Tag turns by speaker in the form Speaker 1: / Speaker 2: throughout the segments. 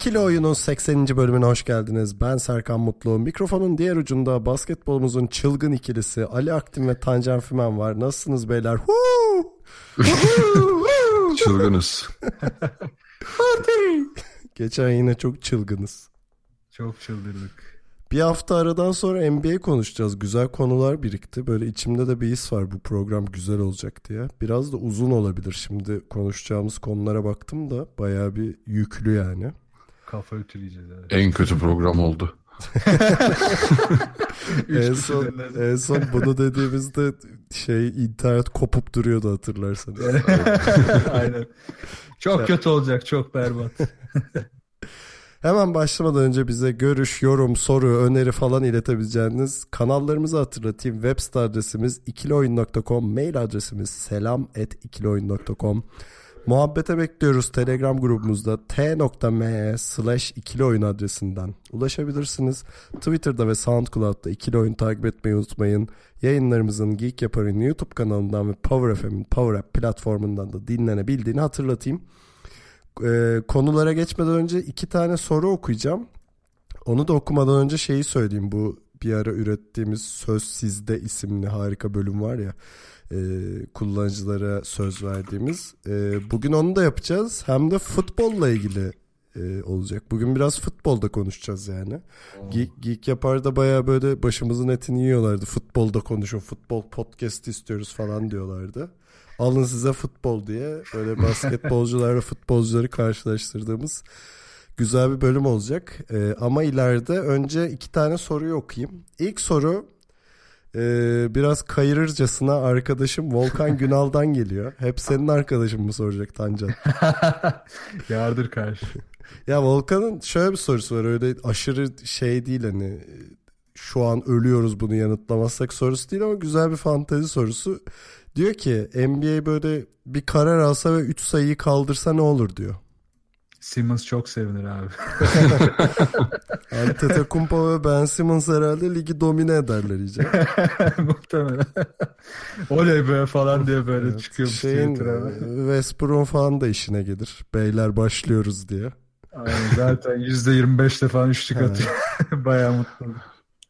Speaker 1: İkili Oyun'un 80. bölümüne hoş geldiniz. Ben Serkan Mutlu. Mikrofonun diğer ucunda basketbolumuzun çılgın ikilisi Ali Aktin ve Tancan Fümen var. Nasılsınız beyler? Huu!
Speaker 2: Çılgınız.
Speaker 1: Geçen yine çok çılgınız.
Speaker 3: Çok çıldırdık.
Speaker 1: Bir hafta aradan sonra NBA konuşacağız. Güzel konular birikti. Böyle içimde de bir his var bu program güzel olacak diye. Biraz da uzun olabilir. Şimdi konuşacağımız konulara baktım da bayağı bir yüklü yani.
Speaker 3: Kafa ütüleyeceğiz. Evet.
Speaker 2: En kötü program oldu.
Speaker 1: en son, en son bunu dediğimizde şey internet kopup duruyordu hatırlarsanız.
Speaker 3: Aynen. Çok kötü olacak. Çok berbat.
Speaker 1: Hemen başlamadan önce bize görüş, yorum, soru, öneri falan iletebileceğiniz kanallarımızı hatırlatayım. Web site adresimiz ikilioyun.com, mail adresimiz selam@ikilioyun.com. Muhabbete bekliyoruz Telegram grubumuzda t.me slash ikili oyun adresinden ulaşabilirsiniz. Twitter'da ve SoundCloud'da ikili oyun takip etmeyi unutmayın. Yayınlarımızın Geek Yapar'ın YouTube kanalından ve Power FM'in Power App platformundan da dinlenebildiğini hatırlatayım. Ee, konulara geçmeden önce iki tane soru okuyacağım. Onu da okumadan önce şeyi söyleyeyim. Bu bir ara ürettiğimiz Söz Sizde isimli harika bölüm var ya e, kullanıcılara söz verdiğimiz. E, bugün onu da yapacağız. Hem de futbolla ilgili e, olacak. Bugün biraz futbolda konuşacağız yani. Geek, Geek yapar da baya böyle başımızın etini yiyorlardı. Futbolda konuşun, futbol podcast istiyoruz falan diyorlardı. Alın size futbol diye böyle basketbolcularla futbolcuları karşılaştırdığımız güzel bir bölüm olacak. E, ama ileride önce iki tane soruyu okuyayım. İlk soru ee, biraz kayırırcasına arkadaşım Volkan Günal'dan geliyor. Hep senin arkadaşın mı soracak Tancan?
Speaker 3: Yardır karşı.
Speaker 1: Ya Volkan'ın şöyle bir sorusu var. Öyle aşırı şey değil hani şu an ölüyoruz bunu yanıtlamazsak sorusu değil ama güzel bir fantezi sorusu. Diyor ki NBA böyle bir karar alsa ve 3 sayıyı kaldırsa ne olur diyor.
Speaker 3: Simmons çok sevinir abi.
Speaker 1: Antetokounmpo ve Ben Simmons herhalde ligi domine ederler iyice.
Speaker 3: Muhtemelen. Oley be falan diye böyle evet, çıkıyor.
Speaker 1: Şeyin, Westbrook'un falan da işine gelir. Beyler başlıyoruz diye.
Speaker 3: Aynen, zaten %25'te falan üçlük atıyor. Bayağı mutlu.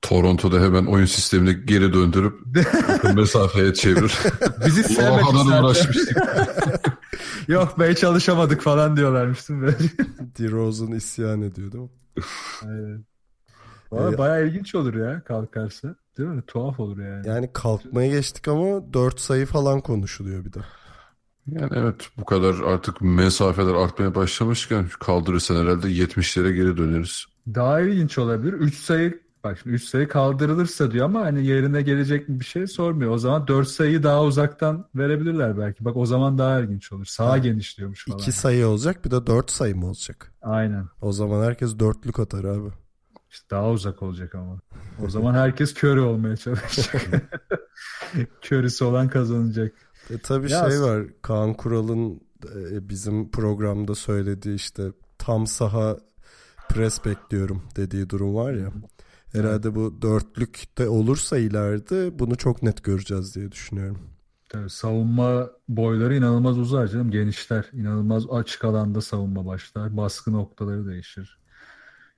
Speaker 2: Toronto'da hemen oyun sistemini geri döndürüp mesafeye çevir.
Speaker 3: Bizi sevmedi
Speaker 2: kadar uğraşmıştık.
Speaker 3: Yok be çalışamadık falan diyorlarmış değil mi?
Speaker 1: DeRozan isyan ediyor değil mi?
Speaker 3: Aynen. Valla ee, bayağı ilginç olur ya kalkarsa. Değil mi? Tuhaf olur yani.
Speaker 1: Yani kalkmaya geçtik ama 4 sayı falan konuşuluyor bir de.
Speaker 2: Yani evet bu kadar artık mesafeler artmaya başlamışken kaldırırsan herhalde 70'lere geri döneriz.
Speaker 3: Daha ilginç olabilir. 3 sayı Bak şimdi 3 sayı kaldırılırsa diyor ama hani yerine gelecek bir şey sormuyor. O zaman 4 sayıyı daha uzaktan verebilirler belki. Bak o zaman daha ilginç olur. Sağa genişliyormuş falan.
Speaker 1: 2 sayı olacak bir de 4 sayı mı olacak?
Speaker 3: Aynen.
Speaker 1: O zaman herkes dörtlük atar abi.
Speaker 3: İşte daha uzak olacak ama. O zaman herkes körü olmaya çalışacak. Körüsü olan kazanacak.
Speaker 1: E tabii ya şey var. Kaan Kural'ın e, bizim programda söylediği işte tam saha pres bekliyorum dediği durum var ya. Herhalde bu dörtlük de olursa ileride bunu çok net göreceğiz diye düşünüyorum.
Speaker 3: Tabii savunma boyları inanılmaz uzar canım. Genişler. inanılmaz açık alanda savunma başlar. Baskı noktaları değişir.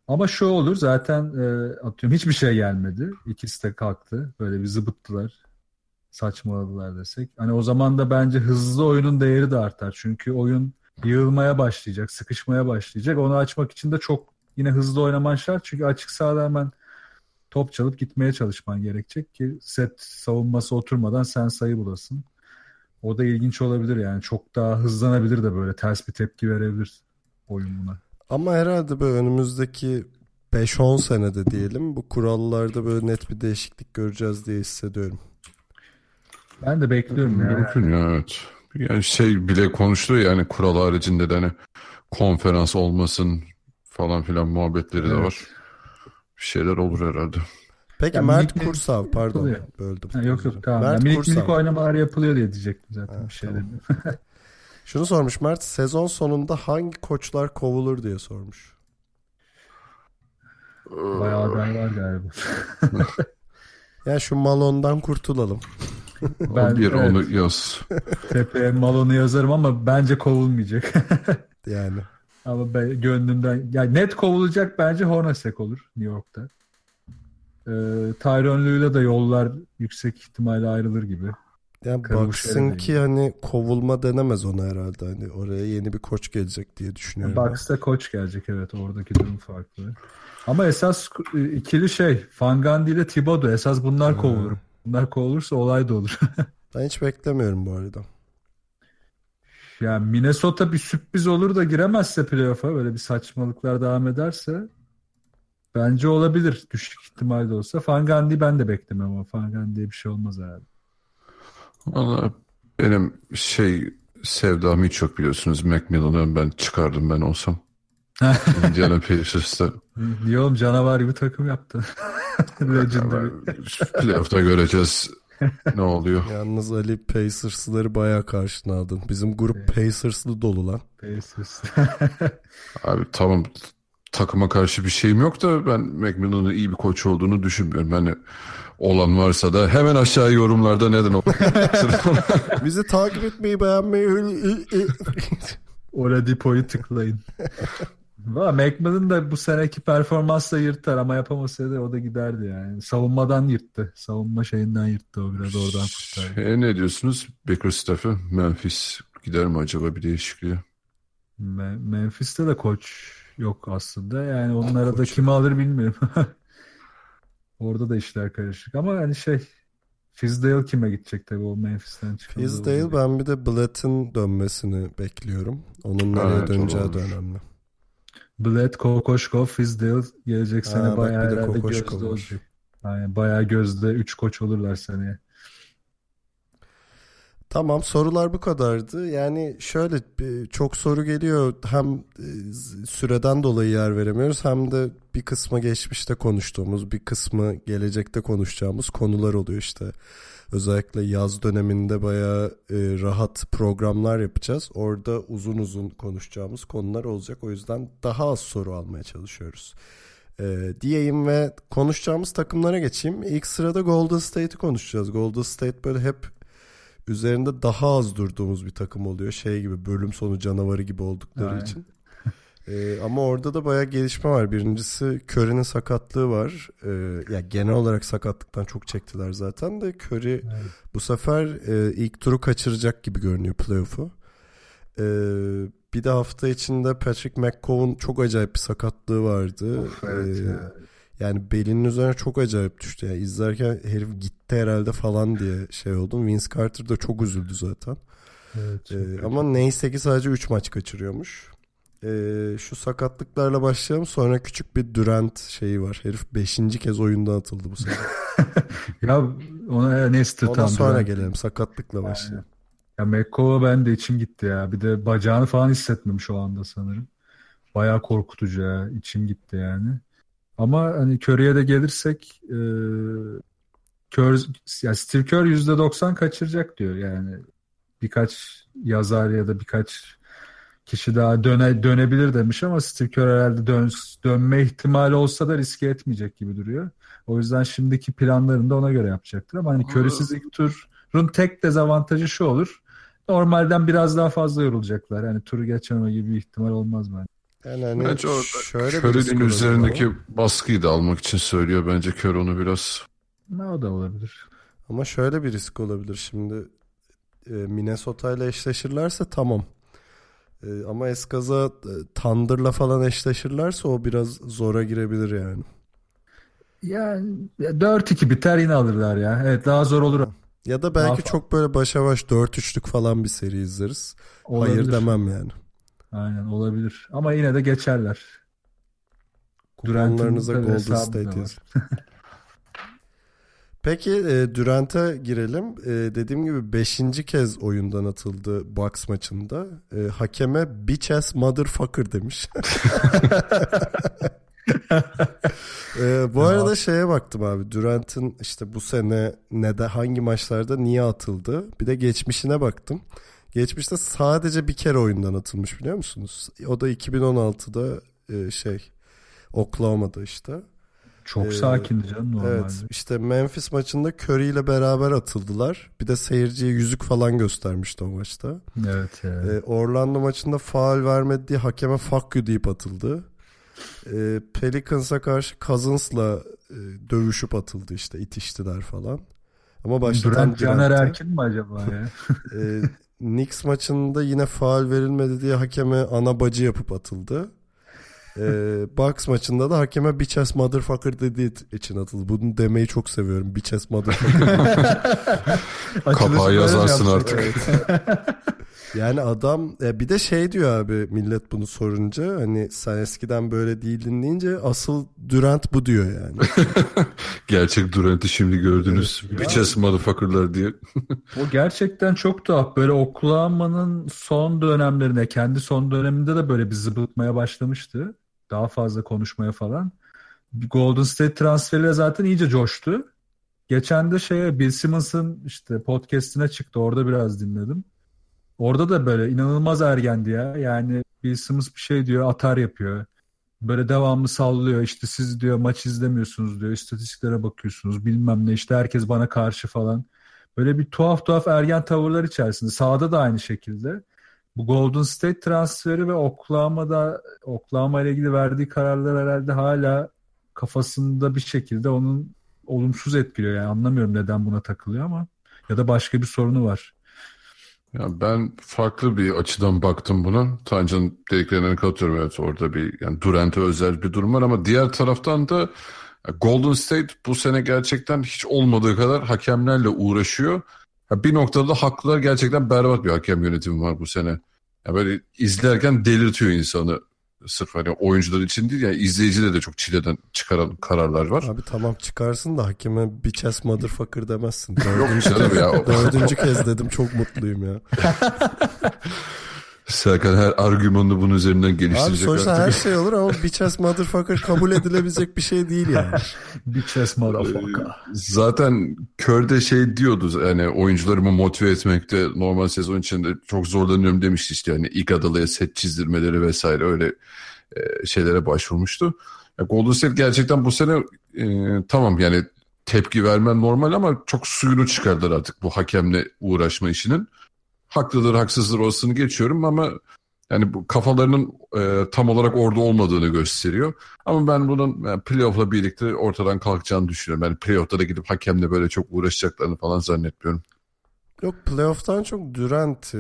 Speaker 3: Ama şu olur zaten e, atıyorum hiçbir şey gelmedi. İkisi de kalktı. Böyle bir zıbıttılar. Saçmaladılar desek. Hani o zaman da bence hızlı oyunun değeri de artar. Çünkü oyun yığılmaya başlayacak, sıkışmaya başlayacak. Onu açmak için de çok yine hızlı oynaman şart. Çünkü açık sahada hemen top çalıp gitmeye çalışman gerekecek ki set savunması oturmadan sen sayı bulasın. O da ilginç olabilir yani. Çok daha hızlanabilir de böyle ters bir tepki verebilir oyun buna.
Speaker 1: Ama herhalde böyle önümüzdeki 5-10 senede diyelim bu kurallarda böyle net bir değişiklik göreceğiz diye hissediyorum.
Speaker 3: Ben de bekliyorum ya.
Speaker 2: Mümkün ya evet. Yani şey bile konuşuluyor yani kural haricinde de hani konferans olmasın falan filan muhabbetleri de
Speaker 3: Evet.
Speaker 2: var. Bir şeyler olur herhalde.
Speaker 1: Peki
Speaker 3: Ya
Speaker 1: Mert
Speaker 3: minik-
Speaker 1: Kursav pardon
Speaker 3: yapılıyor.
Speaker 1: böldüm.
Speaker 3: Ha, yok yok tamam.
Speaker 1: Mert
Speaker 3: Yani minik
Speaker 1: Kursav.
Speaker 3: minik oynamalar yapılıyor diye diyecektim zaten.
Speaker 1: Ha,
Speaker 3: bir şey
Speaker 1: tamam. Şunu sormuş Mert sezon sonunda hangi koçlar kovulur diye sormuş.
Speaker 3: Bayağı aday var galiba.
Speaker 1: Ya şu Malon'dan kurtulalım.
Speaker 3: Ben-
Speaker 2: bir
Speaker 3: evet.
Speaker 2: onu yaz.
Speaker 3: Tepeye Malon'u yazarım ama bence kovulmayacak.
Speaker 1: Yani.
Speaker 3: Ama ben gönlümden yani net kovulacak bence Hornacek olur New York'ta. Ee, Tyronn Lue'yle de yollar yüksek ihtimalle ayrılır gibi.
Speaker 1: Yani
Speaker 3: şey
Speaker 1: ki hani kovulma denemez ona herhalde. Hani oraya yeni bir koç gelecek diye düşünüyorum.
Speaker 3: Bucks'ta koç gelecek evet oradaki durum farklı. Ama esas e, ikili şey Van Gundy ile Thibodeau esas bunlar kovulur. Bunlar kovulursa olay da olur.
Speaker 1: Ben hiç beklemiyorum bu arada.
Speaker 3: Yani Minnesota bir sürpriz olur da giremezse playoff'a böyle bir saçmalıklar devam ederse bence olabilir. Düşük ihtimal de olsa. Van Gundy'yi ben de beklemiyorum ama Van Gundy'ye bir şey olmaz herhalde.
Speaker 2: Valla benim şey sevdam hiç yok biliyorsunuz. Macmillan'ı ben çıkardım ben olsam. Indiana Pacers'ta.
Speaker 3: Niye oğlum canavar gibi takım yaptı. Legendary.
Speaker 2: Playoff'ta göreceğiz ne oluyor.
Speaker 1: Yalnız Ali Pacers'ları bayağı karşına aldın. Bizim grup Pacers'lı dolu lan.
Speaker 3: Pacers.
Speaker 2: Abi tamam takıma karşı bir şeyim yok da ben Macmillan'ın iyi bir koç olduğunu düşünmüyorum. Hani olan varsa da hemen aşağı yorumlarda neden o
Speaker 1: Bizi takip etmeyi beğenmeyi
Speaker 3: Oladipo'yu tıklayın. McMillan da bu seneki performansla yırtar ama yapamasaydı o da giderdi yani. Savunmadan yırttı. Savunma şeyinden yırttı o biraz oradan kurtardı.
Speaker 2: E, ne diyorsunuz? Bickerstaff'ı Memphis gider mi acaba bir değişikliğe?
Speaker 3: Me- Memphis'te de koç yok aslında. Yani onun arada
Speaker 1: Koç.
Speaker 3: kimi alır bilmiyorum. Orada da işler karışık ama hani şey Fizdale kime gidecek tabii o Memphis'ten çıkan.
Speaker 1: Fizdale ben bir de Blatt'ın dönmesini bekliyorum. Onun nereye
Speaker 2: Evet,
Speaker 1: döneceği de önemli.
Speaker 3: Bled, Kokoşkov, Fizdale gelecek sene
Speaker 1: Ha,
Speaker 3: bayağı herhalde
Speaker 1: Kokoşkov
Speaker 3: gözde olacak. Yani bayağı gözde 3 koç olurlar seneye.
Speaker 1: Tamam sorular bu kadardı. Yani şöyle bir- çok soru geliyor. Hem e, süreden dolayı yer veremiyoruz hem de bir kısmı geçmişte konuştuğumuz, bir kısmı gelecekte konuşacağımız konular oluyor işte. Özellikle yaz döneminde bayağı e, rahat programlar yapacağız. Orada uzun uzun konuşacağımız konular olacak. O yüzden daha az soru almaya çalışıyoruz. E, diyeyim ve konuşacağımız takımlara geçeyim. İlk sırada Golden State'i konuşacağız. Golden State böyle hep üzerinde daha az durduğumuz bir takım oluyor. Şey gibi bölüm sonu canavarı gibi oldukları
Speaker 3: Aynen.
Speaker 1: için. Ee, ama orada da bayağı gelişme var. Birincisi Curry'nin sakatlığı var. Ee, ya genel olarak sakatlıktan çok çektiler zaten de Curry bu sefer e, ilk turu kaçıracak gibi görünüyor playoff'u. Ee, bir de hafta içinde Patrick McCown çok acayip bir sakatlığı vardı.
Speaker 3: Of, evet
Speaker 1: Ee,
Speaker 3: ya.
Speaker 1: yani belinin üzerine çok acayip düştü. Yani izlerken herif gitti herhalde falan diye şey oldum. Vince Carter da çok üzüldü zaten.
Speaker 3: Evet,
Speaker 1: Ee, ama neyse ki sadece 3 maç kaçırıyormuş. Ee, şu sakatlıklarla başlayalım. Sonra küçük bir Durant şeyi var. Herif 5. kez oyundan atıldı bu sene.
Speaker 3: Ya ona Nestor
Speaker 1: Ondan
Speaker 3: tam
Speaker 1: sonra
Speaker 3: Durant.
Speaker 1: gelelim. Sakatlıkla başlayalım.
Speaker 3: Ya McCoy'a ben de içim gitti ya. Bir de bacağını falan hissetmemiş o anda sanırım. Bayağı korkutucu ya. İçim gitti yani. Ama hani Curry'e de gelirsek e, Curry, ya Steve Kerr %90 kaçıracak diyor yani. Birkaç yazar ya da birkaç kişi daha döne, dönebilir demiş ama Steve Kerr herhalde dön, dönme ihtimali olsa da riske etmeyecek gibi duruyor. O yüzden şimdiki planlarını da ona göre yapacaktır. Ama hani Curry'siz ilk turun tek dezavantajı şu olur. Normalden biraz daha fazla yorulacaklar. Yani turu geçememe gibi bir ihtimal olmaz bence.
Speaker 1: Yani hani
Speaker 2: Bence o
Speaker 1: şöyle
Speaker 2: Curry'nin üzerindeki
Speaker 1: ama-
Speaker 2: baskıyı da almak için söylüyor. Bence Curry onu biraz
Speaker 3: Ne o da olabilir.
Speaker 1: Ama şöyle bir risk olabilir. Şimdi e, Minnesota ile eşleşirlerse tamam. E, ama eskaza e, Thunder'la falan eşleşirlerse o biraz zora girebilir yani.
Speaker 3: Yani 4-2 biter yine alırlar ya. Evet daha zor olur.
Speaker 1: Ya da belki
Speaker 3: Daha-
Speaker 1: çok böyle başa baş 4-3'lük falan bir seri izleriz.
Speaker 3: olabilir.
Speaker 1: Hayır demem yani.
Speaker 3: Aynen olabilir. Ama yine de geçerler.
Speaker 1: Kuponlarınıza Golden State yazın. Peki e, Durant'e girelim. E, dediğim gibi 5. kez oyundan atıldı Bucks maçında. E, hakeme bitch ass motherfucker demiş. e, bu arada şeye baktım abi. Durant'ın işte bu sene ne de hangi maçlarda niye atıldı? Bir de geçmişine baktım. Geçmişte sadece bir kere oyundan atılmış biliyor musunuz? O da 2016'da e, şey Oklahoma'da işte.
Speaker 3: Çok
Speaker 1: Ee,
Speaker 3: sakindi canım normalde.
Speaker 1: Evet işte Memphis maçında Curry ile beraber atıldılar. Bir de seyirciye yüzük falan göstermişti o maçta.
Speaker 3: Evet, evet.
Speaker 1: Ee, Orlando maçında faal vermedi diye hakeme fuck you deyip atıldı. Ee, Pelicans'a karşı Cousins'la e, dövüşüp atıldı işte itiştiler falan. Ama
Speaker 3: Durant Caner. Erkin mi acaba ya?
Speaker 1: Ee, Knicks maçında yine faal verilmedi diye hakeme ana bacı yapıp atıldı. Ee, Bucks maçında da hakeme bitch ass motherfucker dediği için atıldı. Bunu demeyi çok seviyorum. Bitch ass motherfucker.
Speaker 2: Kapağı yazarsın artık.
Speaker 1: yani adam e, bir de şey diyor abi millet bunu sorunca hani sen eskiden böyle değildin deyince asıl Durant bu diyor yani.
Speaker 2: Gerçek Durant'i şimdi gördünüz.
Speaker 1: Evet.
Speaker 2: Bitches motherfuckerlar diye.
Speaker 3: O gerçekten çok tuhaf. Böyle Oklahoma'nın son dönemlerine, kendi son döneminde de böyle bir zıbıtmaya başlamıştı. Daha fazla konuşmaya falan. Golden State transferiyle zaten iyice coştu. Geçen de şeye Bill Simmons'ın işte podcast'ine çıktı. Orada biraz dinledim. Orada da böyle inanılmaz ergendi ya. Yani Bill Simmons bir şey diyor, atar yapıyor. Böyle devamlı sallıyor. İşte siz diyor maç izlemiyorsunuz diyor. istatistiklere bakıyorsunuz. Bilmem ne işte herkes bana karşı falan. Böyle bir tuhaf tuhaf ergen tavırlar içerisinde. Sahada da aynı şekilde. Bu Golden State transferi ve Oklahoma'da Oklahoma ile ilgili verdiği kararlar herhalde hala kafasında bir şekilde onun olumsuz etkiliyor. Yani anlamıyorum neden buna takılıyor ama ya da başka bir sorunu var.
Speaker 2: Ya ben farklı bir açıdan baktım buna. Tancan'ın dediklerine katılıyorum. Evet orada bir yani Durant'e özel bir durum var ama diğer taraftan da Golden State bu sene gerçekten hiç olmadığı kadar hakemlerle uğraşıyor. Ya bir noktada haklılar gerçekten berbat bir hakem yönetimi var bu sene. Ya böyle izlerken delirtiyor insanı. Sırf hani oyuncular için değil yani izleyicide de çok çileden çıkaran kararlar var.
Speaker 1: Abi tamam çıkarsın da hakeme bitch ass motherfucker demezsin. Dördüncü,
Speaker 2: canım ya.
Speaker 1: dördüncü kez dedim çok mutluyum ya.
Speaker 2: Serkan her argümanını bunun üzerinden
Speaker 1: Abi
Speaker 2: geliştirecek
Speaker 1: sonuçta
Speaker 2: artık.
Speaker 1: her şey olur ama bitch ass motherfucker kabul edilebilecek bir şey değil yani.
Speaker 3: Bir chess motherfucker.
Speaker 2: Zaten Kör'de şey diyordu yani oyuncularımı motive etmekte normal sezon içinde çok zorlanıyorum demişti işte yani ilk adalıya set çizdirmeleri vesaire öyle e, şeylere başvurmuştu. Ya Golden State gerçekten bu sene e, tamam yani tepki vermen normal ama çok suyunu çıkardılar artık bu hakemle uğraşma işinin. Haklıdır haksızdır orasını geçiyorum ama yani bu kafalarının e, tam olarak orada olmadığını gösteriyor. Ama ben bunun yani playoff'la birlikte ortadan kalkacağını düşünüyorum. Yani playoff'ta da gidip hakemle böyle çok uğraşacaklarını falan zannetmiyorum.
Speaker 1: Yok playoff'tan çok Durant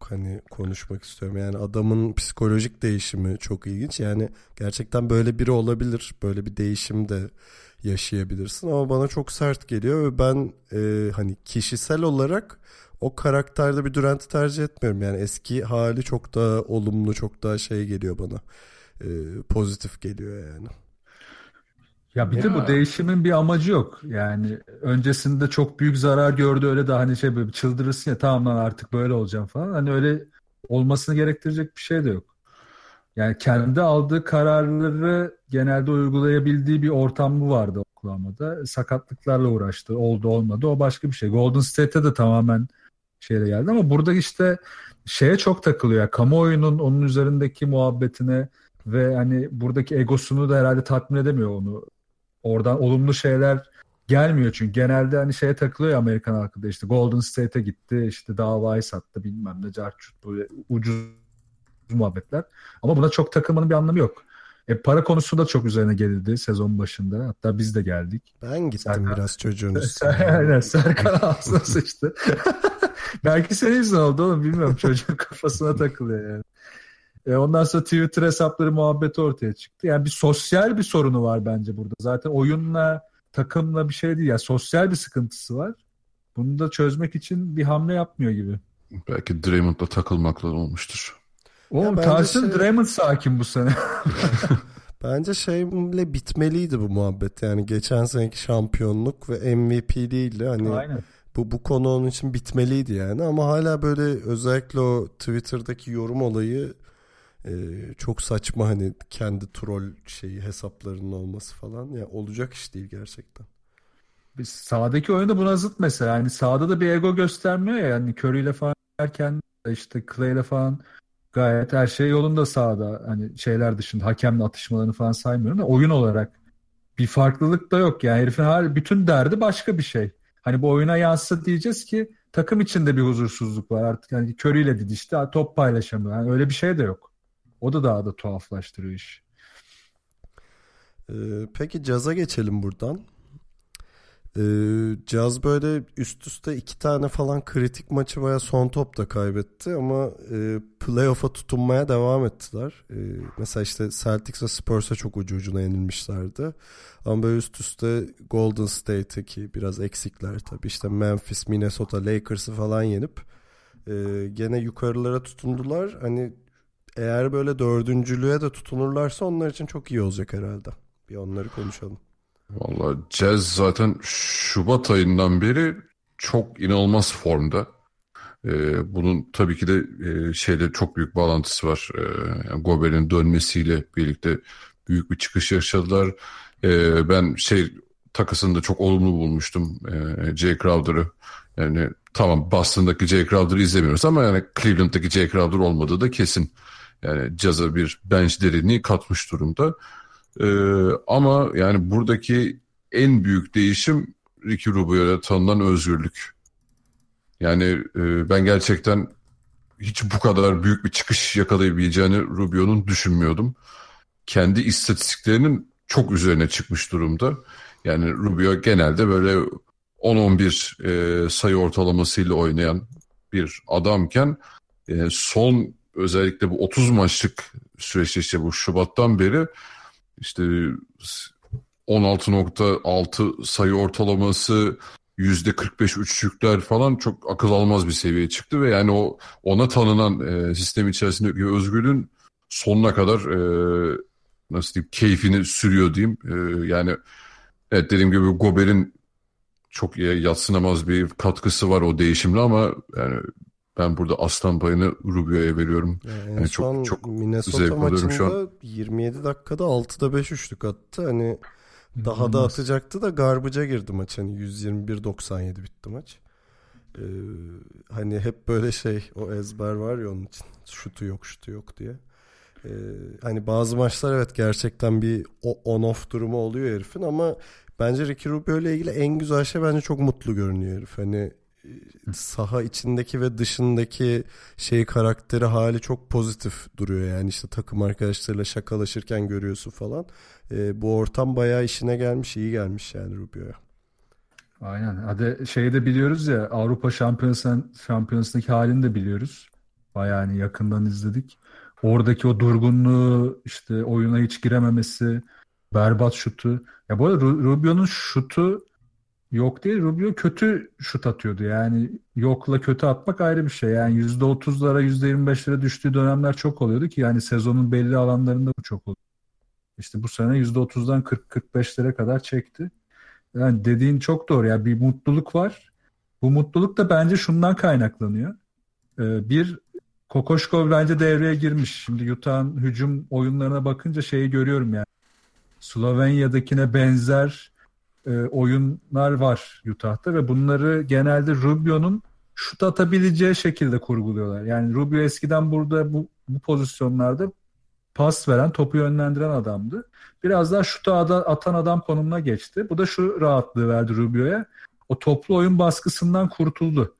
Speaker 1: hani konuşmak istiyorum. Yani adamın psikolojik değişimi çok ilginç. Yani gerçekten böyle biri olabilir. Böyle bir değişim de yaşayabilirsin ama bana çok sert geliyor ve ben e, hani kişisel olarak o karakterde bir Durant'ı tercih etmiyorum. Yani eski hali çok daha olumlu, çok daha şey geliyor bana. E, pozitif geliyor yani.
Speaker 3: Ya bir de bu değişimin bir amacı yok. Yani öncesinde çok büyük zarar gördü öyle de hani şey böyle çıldırırsın ya tamam lan artık böyle olacağım falan. Hani öyle olmasını gerektirecek bir şey de yok. Yani kendi aldığı kararları genelde uygulayabildiği bir ortam vardı Oklahoma'da. Sakatlıklarla uğraştı. Oldu olmadı o başka bir şey. Golden State'e de tamamen şeyle geldi ama burada işte şeye çok takılıyor. Yani kamuoyunun onun üzerindeki muhabbetine ve hani buradaki egosunu da herhalde tatmin edemiyor onu. Oradan olumlu şeyler gelmiyor çünkü genelde hani şeye takılıyor ya Amerikan halkı da işte Golden State'e gitti işte davayı sattı bilmem ne carçut böyle ucuz muhabbetler. Ama buna çok takılmanın bir anlamı yok. E, para konusu da çok üzerine gelildi sezon başında. Hatta biz de geldik.
Speaker 1: Ben gittim
Speaker 3: Serkan-
Speaker 1: biraz çocuğun üstüne.
Speaker 3: Aynen Serkan ağzına sıçtı. Belki senin yüzünden oldu oğlum bilmiyorum çocuğun kafasına takılıyor yani. E, ondan sonra Twitter hesapları muhabbeti ortaya çıktı. Yani bir sosyal bir sorunu var bence burada. Zaten oyunla takımla bir şey değil. Yani sosyal bir sıkıntısı var. Bunu da çözmek için bir hamle yapmıyor gibi.
Speaker 2: Belki Draymond'la takılmakla olmuştur.
Speaker 3: Oğlum Tyson
Speaker 1: şey-
Speaker 3: Draymond sakin bu sene.
Speaker 1: Bence şeyle bitmeliydi bu muhabbet. Yani geçen seneki şampiyonluk ve MVP değildi. Hani Aynen. Bu bu konu onun için bitmeliydi yani ama hala böyle özellikle o Twitter'daki yorum olayı e, çok saçma hani kendi troll şeyi hesaplarının olması falan ya yani olacak iş değil gerçekten.
Speaker 3: Biz sağdaki oyunda buna zıt mesela. Yani sağda da bir ego göstermiyor ya. Yani Curry ile falan derken işte Clay ile falan gayet her şey yolunda sağda. Hani şeyler dışında hakemle atışmalarını falan saymıyorum da oyun olarak bir farklılık da yok. Yani herifin her bütün derdi başka bir şey. Hani bu oyuna yansısa diyeceğiz ki takım içinde bir huzursuzluk var artık. Yani Curry ile didişti top paylaşamıyor. Yani öyle bir şey de yok. O da daha da tuhaflaştırıyor iş.
Speaker 1: Ee, peki caza geçelim buradan. Ee, Caz böyle üst üste iki tane falan kritik maçı veya son topta kaybetti ama e, playoff'a tutunmaya devam ettiler. E, mesela işte Celtics ve Spurs'a çok ucu ucuna yenilmişlerdi. Ama böyle üst üste Golden State'teki biraz eksikler tabii işte Memphis, Minnesota, Lakers'ı falan yenip e, gene yukarılara tutundular. Hani eğer böyle dördüncülüğe de tutunurlarsa onlar için çok iyi olacak herhalde. Bir onları konuşalım.
Speaker 2: Valla Jazz zaten Şubat ayından beri çok inanılmaz formda. Ee, bunun tabii ki de e, şeyde çok büyük bağlantısı var. Ee, yani Gober'in dönmesiyle birlikte büyük bir çıkış yaşadılar. Ee, ben şey takısını da çok olumlu bulmuştum. Ee, Jay Crowder'ı. Yani tamam Boston'daki Jay Crowder'ı izlemiyoruz ama yani Cleveland'daki Jay Crowder olmadığı da kesin. Yani Jazz'a bir bench derinliği katmış durumda. Ee, ama yani buradaki en büyük değişim Ricky Rubio'ya tanınan özgürlük. Yani e, ben gerçekten hiç bu kadar büyük bir çıkış yakalayabileceğini Rubio'nun düşünmüyordum. Kendi istatistiklerinin çok üzerine çıkmış durumda. Yani Rubio genelde böyle 10-11 e, sayı ortalamasıyla oynayan bir adamken e, son özellikle bu 30 maçlık süreçte işte bu Şubat'tan beri işte 16.6 sayı ortalaması yüzde 45 üçlükler falan çok akıl almaz bir seviyeye çıktı ve yani o ona tanınan e, sistem içerisindeki özgürlüğün sonuna kadar e, nasıl diyeyim keyfini sürüyor diyeyim. E, yani evet dediğim gibi Gober'in çok yatsınamaz bir katkısı var o değişimle ama yani ben burada aslan payını Rubio'ya veriyorum.
Speaker 1: Yani, yani çok çok Minnesota zevk alıyorum şu an. 27 dakikada 6'da 5 üçlük attı. Hani daha da atacaktı da garbaca girdi maç. Hani 121-97 bitti maç. Ee, hani hep böyle şey o ezber var ya onun için. Şutu yok şutu yok diye. Ee, hani bazı maçlar evet gerçekten bir on off durumu oluyor herifin ama bence Ricky Rubio ile ilgili en güzel şey bence çok mutlu görünüyor herif. Hani saha içindeki ve dışındaki şey karakteri hali çok pozitif duruyor yani işte takım arkadaşlarıyla şakalaşırken görüyorsun falan. E, bu ortam bayağı işine gelmiş, iyi gelmiş yani Rubio'ya.
Speaker 3: Aynen. Hadi şeyi de biliyoruz ya Avrupa Şampiyonası'nın şampiyonasındaki halini de biliyoruz. Bayağı yani yakından izledik. Oradaki o durgunluğu işte oyuna hiç girememesi, berbat şutu. Ya bu arada Rubio'nun şutu Yok değil Rubio kötü şut atıyordu. Yani yokla kötü atmak ayrı bir şey. Yani %30'lara %25'lere düştüğü dönemler çok oluyordu ki yani sezonun belli alanlarında bu çok oldu. İşte bu sene %30'dan 40-45'lere kadar çekti. Yani dediğin çok doğru. Yani bir mutluluk var. Bu mutluluk da bence şundan kaynaklanıyor. Ee, bir Kokoşkov bence devreye girmiş. Şimdi Utah'ın hücum oyunlarına bakınca şeyi görüyorum yani. Slovenya'dakine benzer e, oyunlar var Utah'ta ve bunları genelde Rubio'nun şut atabileceği şekilde kurguluyorlar. Yani Rubio eskiden burada bu, bu pozisyonlarda pas veren, topu yönlendiren adamdı. Biraz daha şuta atan adam konumuna geçti. Bu da şu rahatlığı verdi Rubio'ya. O toplu oyun baskısından kurtuldu.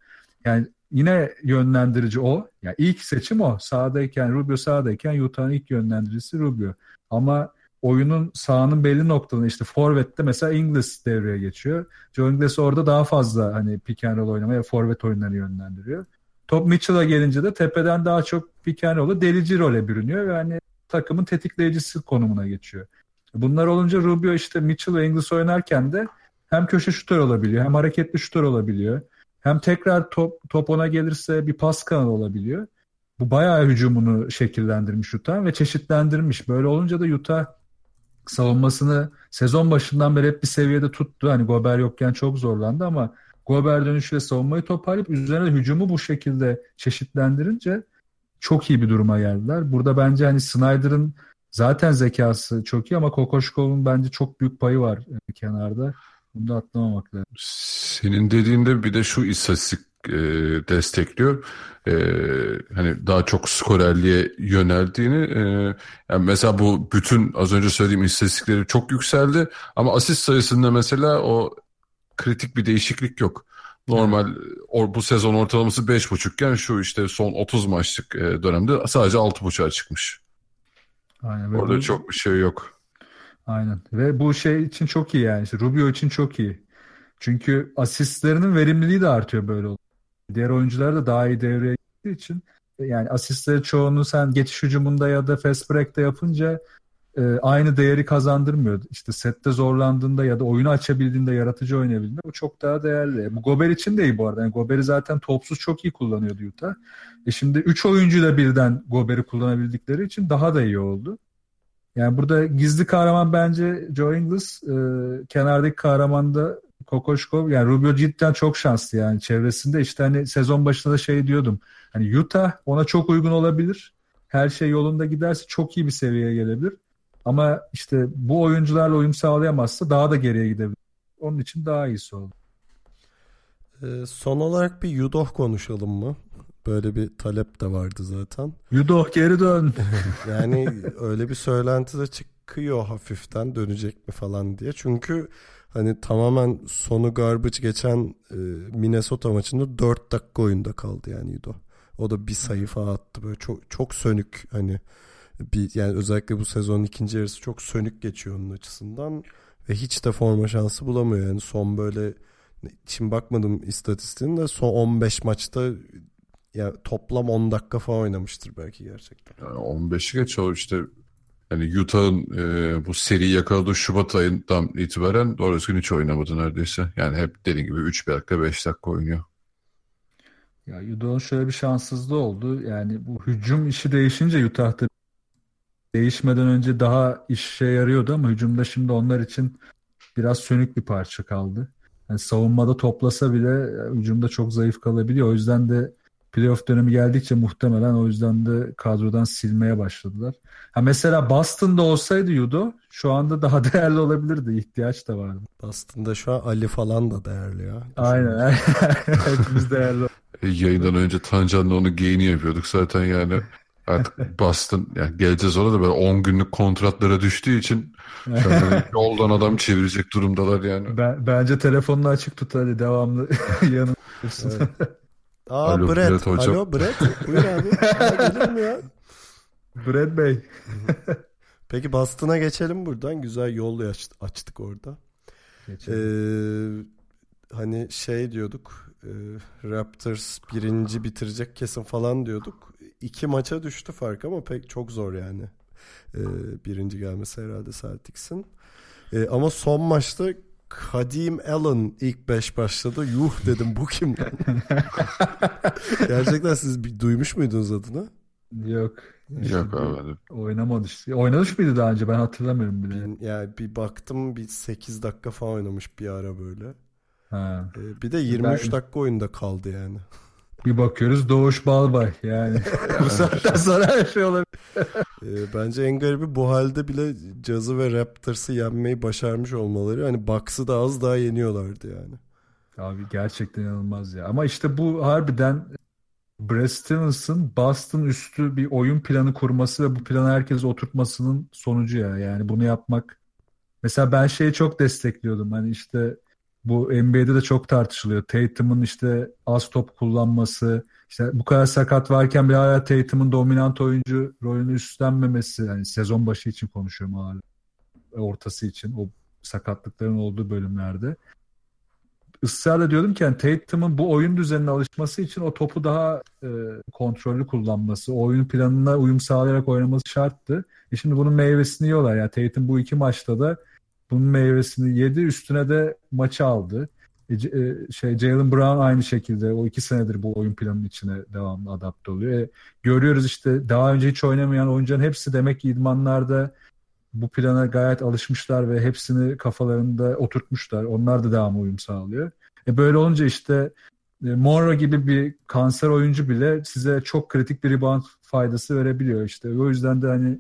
Speaker 3: Yani yine yönlendirici o. Yani ilk seçim o. Sağdayken Rubio sağdayken Utah'ın ilk yönlendiricisi Rubio. Ama oyunun sahanın belli noktalarında işte Forvet'te mesela Ingles devreye geçiyor. Joe Ingles orada daha fazla hani pick and roll oynamaya Forvet oyunlarını yönlendiriyor. Top Mitchell'a gelince de tepeden daha çok pick and roll'a delici role bürünüyor ve hani takımın tetikleyicisi konumuna geçiyor. Bunlar olunca Rubio işte Mitchell ve Ingles oynarken de hem köşe şutör olabiliyor hem hareketli şutör olabiliyor. Hem tekrar top, top ona gelirse bir pas kanalı olabiliyor. Bu bayağı hücumunu şekillendirmiş Utah ve çeşitlendirmiş. Böyle olunca da Utah savunmasını sezon başından beri hep bir seviyede tuttu. Hani Gober yokken çok zorlandı ama Gober dönüşüyle savunmayı toparlayıp üzerine hücumu bu şekilde çeşitlendirince çok iyi bir duruma geldiler. Burada bence hani Snyder'ın zaten zekası çok iyi ama Kokoşkov'un bence çok büyük payı var kenarda. Bunu da atlamamak lazım.
Speaker 2: Senin dediğinde bir de şu istatistik e, destekliyor. E, hani daha çok skorerliğe yöneldiğini. E, yani mesela bu bütün az önce söylediğim istatistikleri çok yükseldi ama asist sayısında mesela o kritik bir değişiklik yok. Normal or, bu sezon ortalaması 5.5 iken şu işte son 30 maçlık e, dönemde sadece 6.5'a çıkmış.
Speaker 3: Aynen.
Speaker 2: Orada
Speaker 3: bu,
Speaker 2: çok bir şey yok.
Speaker 3: Aynen. Ve bu şey için çok iyi yani. İşte Rubio için çok iyi. Çünkü asistlerinin verimliliği de artıyor böyle oldu. Diğer oyuncular da daha iyi devreye girdiği için yani asistleri çoğunu sen geçiş hücumunda ya da fast break'te yapınca e, aynı değeri kazandırmıyor. İşte sette zorlandığında ya da oyunu açabildiğinde, yaratıcı oynayabildiğinde bu çok daha değerli. Bu Gober için de iyi bu arada. Yani Gober'i zaten topsuz çok iyi kullanıyordu Utah. E şimdi 3 oyuncuyla birden Gober'i kullanabildikleri için daha da iyi oldu. Yani burada gizli kahraman bence Joe Ingles, e, kenardaki kahraman da Kokoşkov. Yani Rubio cidden çok şanslı yani çevresinde. işte hani sezon başında da şey diyordum. Hani Utah ona çok uygun olabilir. Her şey yolunda giderse çok iyi bir seviyeye gelebilir. Ama işte bu oyuncularla uyum sağlayamazsa daha da geriye gidebilir. Onun için daha iyisi oldu.
Speaker 1: Ee, son olarak bir Yudoh konuşalım mı? Böyle bir talep de vardı zaten.
Speaker 3: Yudoh geri dön.
Speaker 1: yani öyle bir söylenti de çıkıyor hafiften dönecek mi falan diye. Çünkü hani tamamen sonu garbage geçen e, Minnesota maçında 4 dakika oyunda kaldı yani Yudoh. O da bir sayfa attı böyle çok çok sönük hani bir yani özellikle bu sezonun ikinci yarısı çok sönük geçiyor onun açısından ve hiç de forma şansı bulamıyor yani son böyle şimdi bakmadım istatistiğine de son 15 maçta ya toplam 10 dakika falan oynamıştır belki gerçekten.
Speaker 2: Yani 15'i geç o işte yani Utah'ın e, bu seriyi yakaladığı Şubat ayından itibaren doğru düzgün hiç oynamadı neredeyse. Yani hep dediğim gibi 3 dakika 5 dakika oynuyor.
Speaker 3: Ya Utah'ın şöyle bir şanssızlığı oldu. Yani bu hücum işi değişince Utah'ta değişmeden önce daha işe yarıyordu ama hücumda şimdi onlar için biraz sönük bir parça kaldı. Yani savunmada toplasa bile hücumda çok zayıf kalabiliyor. O yüzden de playoff dönemi geldikçe muhtemelen o yüzden de kadrodan silmeye başladılar. Ha mesela Boston'da olsaydı Yudo şu anda daha değerli olabilirdi. İhtiyaç da vardı.
Speaker 1: Boston'da şu an Ali falan da değerli ya.
Speaker 3: Aynen. Hepimiz değerli.
Speaker 2: E, yayından önce Tancan'la onu geyini yapıyorduk zaten yani. Artık Boston yani geleceğiz ona da böyle 10 günlük kontratlara düştüğü için yoldan adam çevirecek durumdalar yani.
Speaker 3: Ben, bence telefonunu açık tut hadi devamlı yanında.
Speaker 1: Aa Alo, Brett. Brett hocam. Alo Brett. Buyur abi. gelir mi ya?
Speaker 3: Brett Bey.
Speaker 1: Peki Boston'a geçelim buradan. Güzel yol açtık orada. Geçelim. Ee, hani şey diyorduk. E, Raptors birinci bitirecek kesin falan diyorduk. İki maça düştü fark ama pek çok zor yani. Ee, birinci gelmesi herhalde Celtics'in. Ee, ama son maçta Kadim Allen ilk beş başladı. Yuh dedim bu kim lan? Gerçekten siz bir, duymuş muydunuz adını?
Speaker 3: Yok.
Speaker 2: Yok abi.
Speaker 3: Oynamadı işte. Oynamış mıydı daha önce ben hatırlamıyorum bile.
Speaker 1: Bir, yani bir baktım bir 8 dakika falan oynamış bir ara böyle.
Speaker 3: Ha.
Speaker 1: Ee, bir de 23 ben... dakika oyunda kaldı yani.
Speaker 3: Bir bakıyoruz Doğuş Balbay yani. bu saatten sonra her şey olabilir.
Speaker 1: e, bence en garibi bu halde bile Cazı ve Raptors'ı yenmeyi başarmış olmaları. Hani Bucks'ı da az daha yeniyorlardı yani.
Speaker 3: Abi gerçekten inanılmaz ya. Ama işte bu harbiden Brad Stevens'ın Boston üstü bir oyun planı kurması ve bu planı herkes oturtmasının sonucu ya. Yani bunu yapmak. Mesela ben şeyi çok destekliyordum. Hani işte bu NBA'de de çok tartışılıyor. Tatum'un işte az top kullanması, işte bu kadar sakat varken bir hala Tatum'un dominant oyuncu rolünü üstlenmemesi, yani sezon başı için konuşuyorum hala. Ortası için o sakatlıkların olduğu bölümlerde. Israrla diyordum ki yani Tatum'un bu oyun düzenine alışması için o topu daha e, kontrollü kullanması, o oyun planına uyum sağlayarak oynaması şarttı. E şimdi bunun meyvesini yiyorlar. Yani Tatum bu iki maçta da bunun meyvesini yedi. Üstüne de maçı aldı. E, e, şey Jalen Brown aynı şekilde o iki senedir bu oyun planının içine devamlı adapte oluyor. E, görüyoruz işte daha önce hiç oynamayan oyuncuların hepsi demek ki idmanlarda bu plana gayet alışmışlar ve hepsini kafalarında oturtmuşlar. Onlar da devamlı uyum sağlıyor. E böyle olunca işte e, Monroe gibi bir kanser oyuncu bile size çok kritik bir rebound faydası verebiliyor işte. O yüzden de hani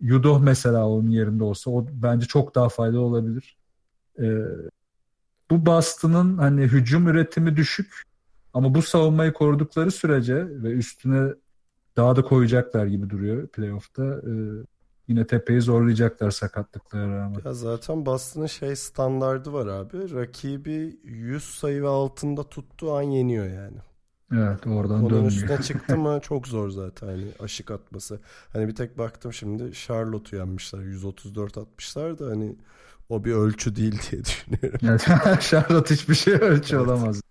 Speaker 3: Yudoh mesela onun yerinde olsa o bence çok daha faydalı olabilir. Ee, bu Boston'ın hani hücum üretimi düşük ama bu savunmayı korudukları sürece ve üstüne daha da koyacaklar gibi duruyor playoff'ta. Ee, yine tepeyi zorlayacaklar sakatlıklara rağmen.
Speaker 1: Ya zaten Boston'ın şey standardı var abi. Rakibi 100 sayı ve altında tuttuğu an yeniyor yani.
Speaker 3: Evet oradan
Speaker 1: Onun
Speaker 3: dönmüyor.
Speaker 1: üstüne çıktı mı çok zor zaten hani aşık atması. Hani bir tek baktım şimdi Charlotte'u yenmişler 134 atmışlar da hani o bir ölçü değil diye düşünüyorum.
Speaker 3: Evet, Charlotte hiçbir şey ölçü
Speaker 1: Evet.
Speaker 3: olamaz.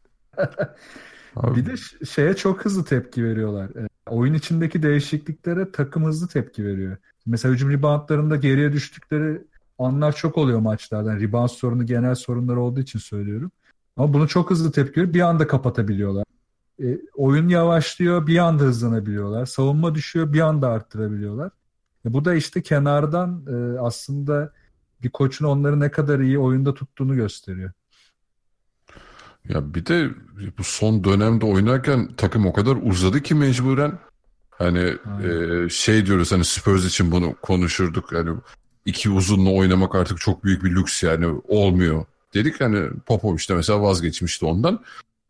Speaker 2: Abi,
Speaker 3: Bir de şeye çok hızlı tepki veriyorlar. E, oyun içindeki değişikliklere takım hızlı tepki veriyor. Mesela hücum reboundlarında geriye düştükleri anlar çok oluyor maçlardan. Rebound sorunu genel sorunları olduğu için söylüyorum. Ama bunu çok hızlı tepki veriyor. Bir anda kapatabiliyorlar. E, oyun yavaşlıyor, bir anda hızlanabiliyorlar. Savunma düşüyor, bir anda arttırabiliyorlar. E, bu da işte kenardan e, aslında bir koçun onları ne kadar iyi oyunda tuttuğunu gösteriyor.
Speaker 2: Ya bir de bu son dönemde oynarken takım o kadar uzadı ki mecburen. Hani
Speaker 3: Aynen.
Speaker 2: e, şey diyoruz hani Spurs için bunu konuşurduk. Yani iki uzunla oynamak artık çok büyük bir lüks yani olmuyor. Dedik hani Popovic de mesela vazgeçmişti ondan.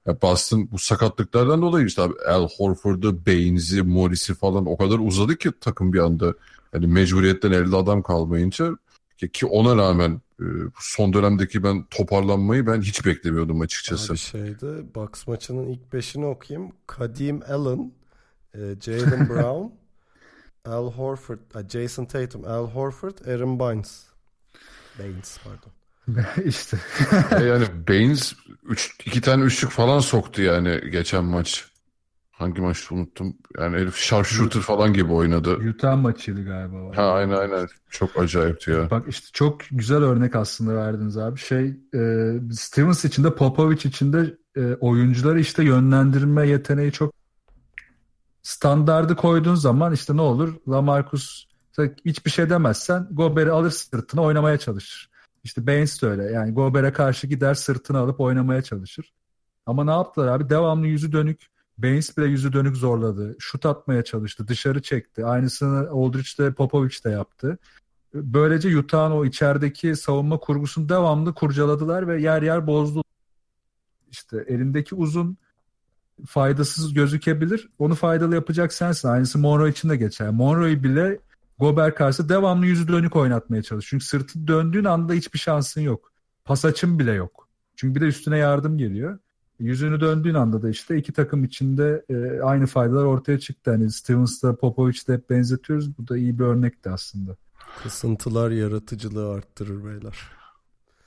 Speaker 2: Ya Boston bu sakatlıklardan dolayı işte abi Al Horford'u, Baines'i, Morris'i falan o kadar uzadı ki takım bir anda. Yani mecburiyetten elde adam kalmayınca ki, ona rağmen e, son dönemdeki ben toparlanmayı ben hiç beklemiyordum açıkçası.
Speaker 1: Abi şeyde Bucks maçının ilk beşini okuyayım. Kadim Allen, e, Jalen Brown, Al Horford, Jason Tatum, Al Horford, Aaron Baines. Baines pardon.
Speaker 3: işte
Speaker 2: yani Baines üç, iki tane üçlük falan soktu yani geçen maç. Hangi maçtı unuttum. Yani herif sharpshooter falan gibi oynadı.
Speaker 3: Utah maçıydı galiba.
Speaker 2: Ha aynen aynen. Çok acayipti ya.
Speaker 3: Bak işte çok güzel örnek aslında verdiniz abi. Şey e, Stevens için de Popovic için de e, oyuncuları işte yönlendirme yeteneği çok standardı koyduğun zaman işte ne olur? Lamarcus hiçbir şey demezsen Gober'i alır sırtına oynamaya çalışır. İşte Baines de öyle. Yani Gober'e karşı gider sırtını alıp oynamaya çalışır. Ama ne yaptılar abi? Devamlı yüzü dönük. Baines bile yüzü dönük zorladı. Şut atmaya çalıştı. Dışarı çekti. Aynısını Aldridge de yaptı. Böylece Utah'ın o içerideki savunma kurgusunu devamlı kurcaladılar ve yer yer bozdu. İşte elindeki uzun faydasız gözükebilir. Onu faydalı yapacak sensin. Aynısı Monroe için de geçer. Monroe'yu bile Gober karşı devamlı yüzü dönük oynatmaya çalış. Çünkü sırtı döndüğün anda hiçbir şansın yok. Pas açın bile yok. Çünkü bir de üstüne yardım geliyor. Yüzünü döndüğün anda da işte iki takım içinde e, aynı faydalar ortaya çıktı. Hani Stevens'la Popovic'le hep benzetiyoruz. Bu da iyi bir örnekti aslında.
Speaker 1: Kısıntılar yaratıcılığı arttırır beyler.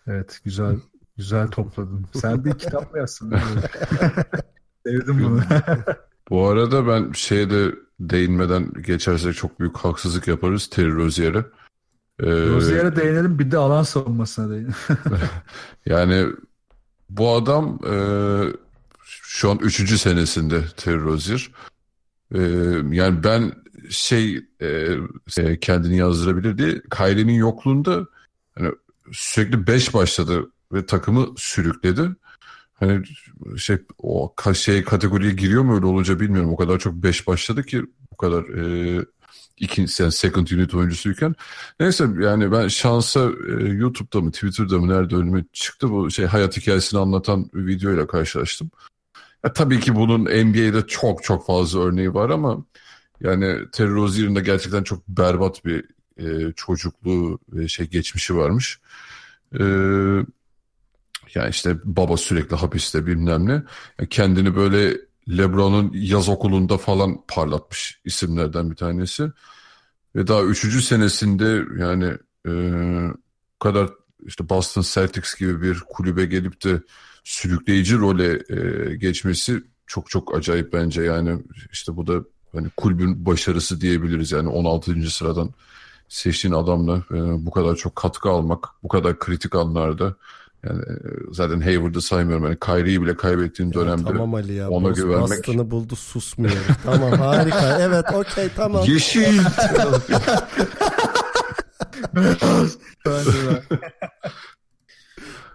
Speaker 3: Evet güzel güzel topladın. Sen bir kitap mı yazsın? Sevdim bunu.
Speaker 2: Bu arada ben şeyde değinmeden geçersek çok büyük haksızlık yaparız Terry Rozier'e. Ee,
Speaker 3: Rozier'e değinelim bir de alan savunmasına değinelim.
Speaker 2: Yani bu adam e, şu an üçüncü senesinde Terry Rozier. E, yani ben şey e, e, kendini yazdırabilir diye Kyrie'nin yokluğunda hani sürekli 5 başladı ve takımı sürükledi. Hani şey o şey kategoriye giriyor mu öyle olunca bilmiyorum. O kadar çok 5 başladı ki bu kadar e, ikinci yani second unit oyuncusuyken. Neyse yani ben şansa e, YouTube'da mı Twitter'da mı nerede önüme çıktı bu şey hayat hikayesini anlatan videoyla karşılaştım. Ya, tabii ki bunun NBA'de çok çok fazla örneği var ama yani Terry Rozier'in de gerçekten çok berbat bir e, çocukluğu ve şey geçmişi varmış. E, yani işte baba sürekli hapiste bilmem ne. Kendini böyle LeBron'un yaz okulunda falan parlatmış isimlerden bir tanesi. Ve daha üçüncü senesinde yani e, kadar işte Boston Celtics gibi bir kulübe gelip de sürükleyici role e, geçmesi çok çok acayip bence yani işte bu da hani kulübün başarısı diyebiliriz yani 16. sıradan seçtiğin adamla e, bu kadar çok katkı almak bu kadar kritik anlarda yani e, zaten Hayward'ı saymıyorum yani Kyrie'yi bile kaybettiğin dönemde
Speaker 1: Tamam Ali ya.
Speaker 2: ona güvenmek
Speaker 1: Boston'ı buldu susmuyoruz. tamam harika. Evet okey tamam.
Speaker 2: yeşil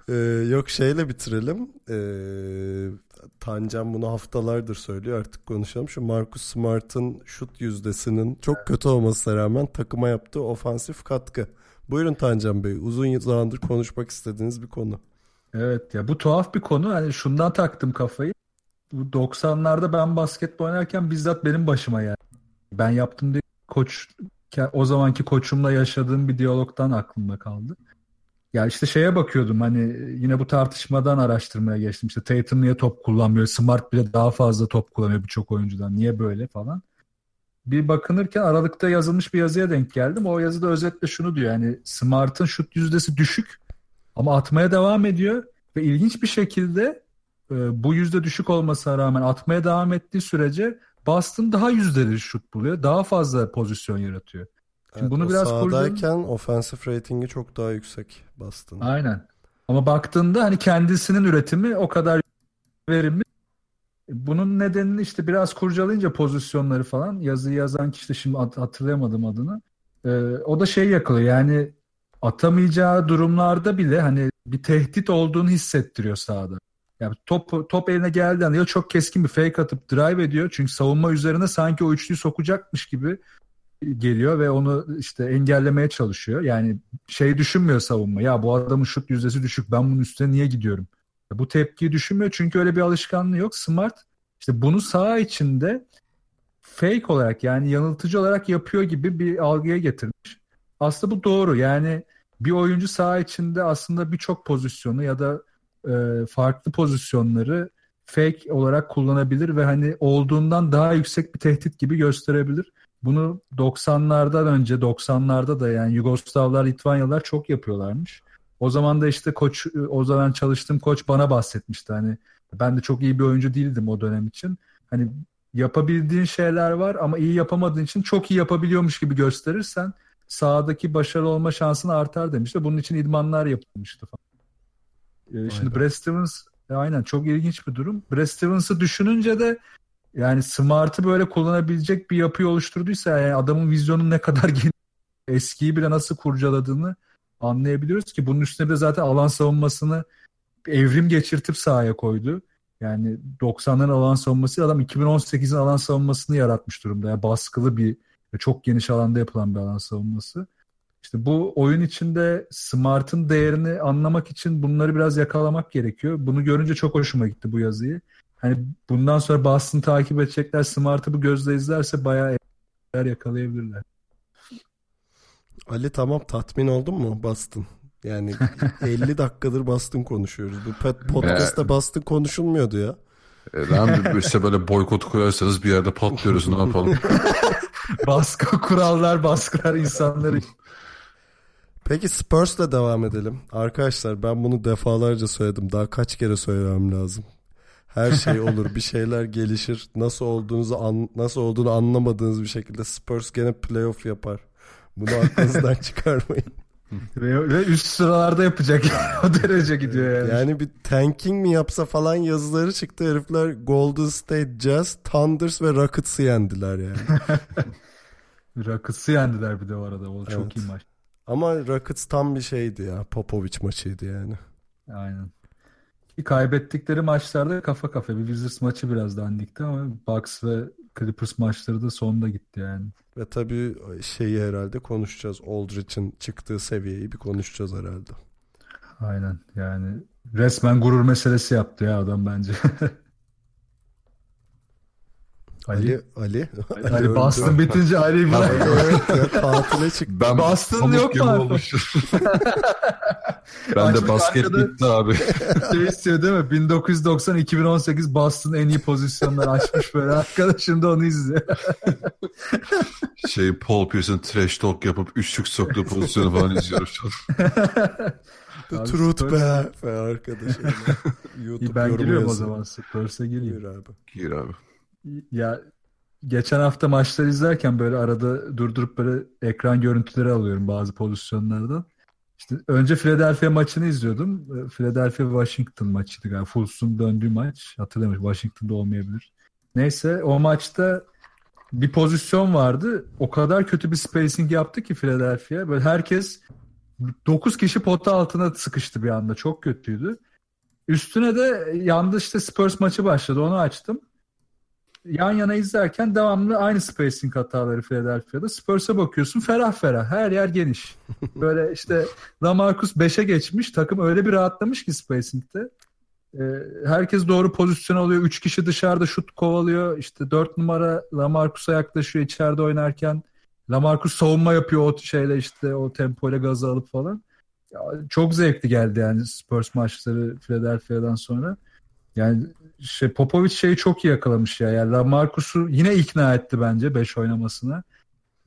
Speaker 1: Ee, yok şeyle bitirelim. Ee, Tancan bunu haftalardır söylüyor artık konuşalım. Şu Marcus Smart'ın şut yüzdesinin çok kötü olmasına rağmen takıma yaptığı ofansif katkı. Buyurun Tancan Bey. Uzun zamandır konuşmak istediğiniz bir konu.
Speaker 3: Evet ya bu tuhaf bir konu. Hani şundan taktım kafayı. Bu 90'larda ben basketbol oynarken bizzat benim başıma yani. Ben yaptım diye koç o zamanki koçumla yaşadığım bir diyalogtan aklımda kaldı. Ya işte şeye bakıyordum hani yine bu tartışmadan araştırmaya geçtim. İşte Tatum niye top kullanmıyor? Smart bile daha fazla top kullanıyor birçok oyuncudan. Niye böyle falan. Bir bakınırken aralıkta yazılmış bir yazıya denk geldim. O yazıda özetle şunu diyor. Yani Smart'ın şut yüzdesi düşük ama atmaya devam ediyor. Ve ilginç bir şekilde e, bu yüzde düşük olmasına rağmen atmaya devam ettiği sürece Boston daha yüzdeli şut buluyor. Daha fazla pozisyon yaratıyor.
Speaker 1: Şimdi evet, bunu biraz sahadayken kurdum. offensive ratingi çok daha yüksek Boston.
Speaker 3: Aynen. Ama baktığında hani kendisinin üretimi o kadar verimli. Bunun nedenini işte biraz kurcalayınca pozisyonları falan yazıyı yazan kişi de şimdi hatırlayamadım adını. Ee, o da şey yakalıyor yani atamayacağı durumlarda bile hani bir tehdit olduğunu hissettiriyor sahada. Yani top top eline geldiğinde ya çok keskin bir fake atıp drive ediyor. Çünkü savunma üzerine sanki o üçlüyü sokacakmış gibi geliyor ve onu işte engellemeye çalışıyor. Yani şey düşünmüyor savunma. Ya bu adamın şut yüzdesi düşük. Ben bunun üstüne niye gidiyorum? Bu tepkiyi düşünmüyor çünkü öyle bir alışkanlığı yok. Smart işte bunu saha içinde fake olarak yani yanıltıcı olarak yapıyor gibi bir algıya getirmiş. Aslında bu doğru. Yani bir oyuncu saha içinde aslında birçok pozisyonu ya da e, farklı pozisyonları fake olarak kullanabilir ve hani olduğundan daha yüksek bir tehdit gibi gösterebilir. Bunu 90'lardan önce 90'larda da yani Yugoslavlar, Litvanyalılar çok yapıyorlarmış. O zaman da işte koç o zaman çalıştığım koç bana bahsetmişti hani ben de çok iyi bir oyuncu değildim o dönem için. Hani yapabildiğin şeyler var ama iyi yapamadığın için çok iyi yapabiliyormuş gibi gösterirsen sahadaki başarılı olma şansın artar demişti. Bunun için idmanlar yapılmıştı falan. Ee, şimdi Brad Stevens e, aynen çok ilginç bir durum. Brad Stevens'ı düşününce de yani Smart'ı böyle kullanabilecek bir yapıyı oluşturduysa yani adamın vizyonun ne kadar geniş, eskiyi bile nasıl kurcaladığını anlayabiliyoruz ki bunun üstüne de zaten alan savunmasını evrim geçirtip sahaya koydu. Yani 90'ların alan savunması adam 2018'in alan savunmasını yaratmış durumda. Yani baskılı bir çok geniş alanda yapılan bir alan savunması. İşte bu oyun içinde Smart'ın değerini anlamak için bunları biraz yakalamak gerekiyor. Bunu görünce çok hoşuma gitti bu yazıyı. Hani bundan sonra Boston takip edecekler. Smart'ı bu gözle izlerse bayağı yakalayabilirler.
Speaker 1: Ali tamam tatmin oldun mu Boston? Yani 50 dakikadır Boston konuşuyoruz. Bu podcast'ta Boston konuşulmuyordu ya.
Speaker 2: Ben işte böyle boykot koyarsanız bir yerde patlıyoruz ne yapalım.
Speaker 3: Baskı kurallar baskılar insanları.
Speaker 1: Peki Spurs'la devam edelim. Arkadaşlar ben bunu defalarca söyledim. Daha kaç kere söylemem lazım. Her şey olur, bir şeyler gelişir. Nasıl olduğunuzu an, nasıl olduğunu anlamadığınız bir şekilde Spurs gene playoff yapar. Bunu aklınızdan çıkarmayın.
Speaker 3: ve, ve üst sıralarda yapacak o derece gidiyor yani.
Speaker 1: Yani bir tanking mi yapsa falan yazıları çıktı herifler Golden State Jazz, Thunders ve Rockets'ı yendiler yani.
Speaker 3: Rockets'ı yendiler bir de o arada. O evet. çok iyi maç.
Speaker 1: Ama Rockets tam bir şeydi ya. Popovic maçıydı yani.
Speaker 3: Aynen. Kaybettikleri maçlarda kafa kafa. Bir Wizards maçı biraz dandikti ama Bucks ve Clippers maçları da sonunda gitti yani.
Speaker 1: Ve tabii şeyi herhalde konuşacağız. Aldridge'in çıktığı seviyeyi bir konuşacağız herhalde.
Speaker 3: Aynen yani resmen gurur meselesi yaptı ya adam bence.
Speaker 1: Ali Ali
Speaker 3: Ali, Ali Boston bitince Ali bırak.
Speaker 1: evet tatile çıktı.
Speaker 3: Ben Boston yok mu abi?
Speaker 2: ben de basket bitti abi.
Speaker 3: Şey istiyor değil mi? 1990-2018 Boston en iyi pozisyonlar açmış böyle. Arkadaşım da onu izliyor.
Speaker 2: şey Paul Pierce'ın trash talk yapıp üçlük soktuğu pozisyonu falan izliyoruz.
Speaker 1: The truth be. Be arkadaşım.
Speaker 3: YouTube ben giriyorum o zaman. Spurs'a gireyim.
Speaker 1: Gir abi.
Speaker 2: Gir abi.
Speaker 3: Ya geçen hafta maçları izlerken böyle arada durdurup böyle ekran görüntüleri alıyorum bazı pozisyonlardan. İşte önce Philadelphia maçını izliyordum. Philadelphia Washington maçıydı galiba. Fultz'un döndüğü maç. Hatırlamıyorum. Washington'da olmayabilir. Neyse o maçta bir pozisyon vardı. O kadar kötü bir spacing yaptı ki Philadelphia. Böyle herkes 9 kişi pota altına sıkıştı bir anda. Çok kötüydü. Üstüne de yanda işte Spurs maçı başladı. Onu açtım. Yan yana izlerken devamlı aynı spacing hataları Philadelphia'da. Spurs'a bakıyorsun ferah ferah. Her yer geniş. Böyle işte Lamarcus 5'e geçmiş. Takım öyle bir rahatlamış ki spacing'de. Ee, herkes doğru pozisyon alıyor. 3 kişi dışarıda şut kovalıyor. İşte 4 numara Lamarcus'a yaklaşıyor içeride oynarken. Lamarcus savunma yapıyor o şeyle işte o tempoyla gazı alıp falan. Ya, çok zevkli geldi yani Spurs maçları Philadelphia'dan sonra. Yani şey Popovic şeyi çok iyi yakalamış ya. Yani Lamarcus'u yine ikna etti bence 5 oynamasına.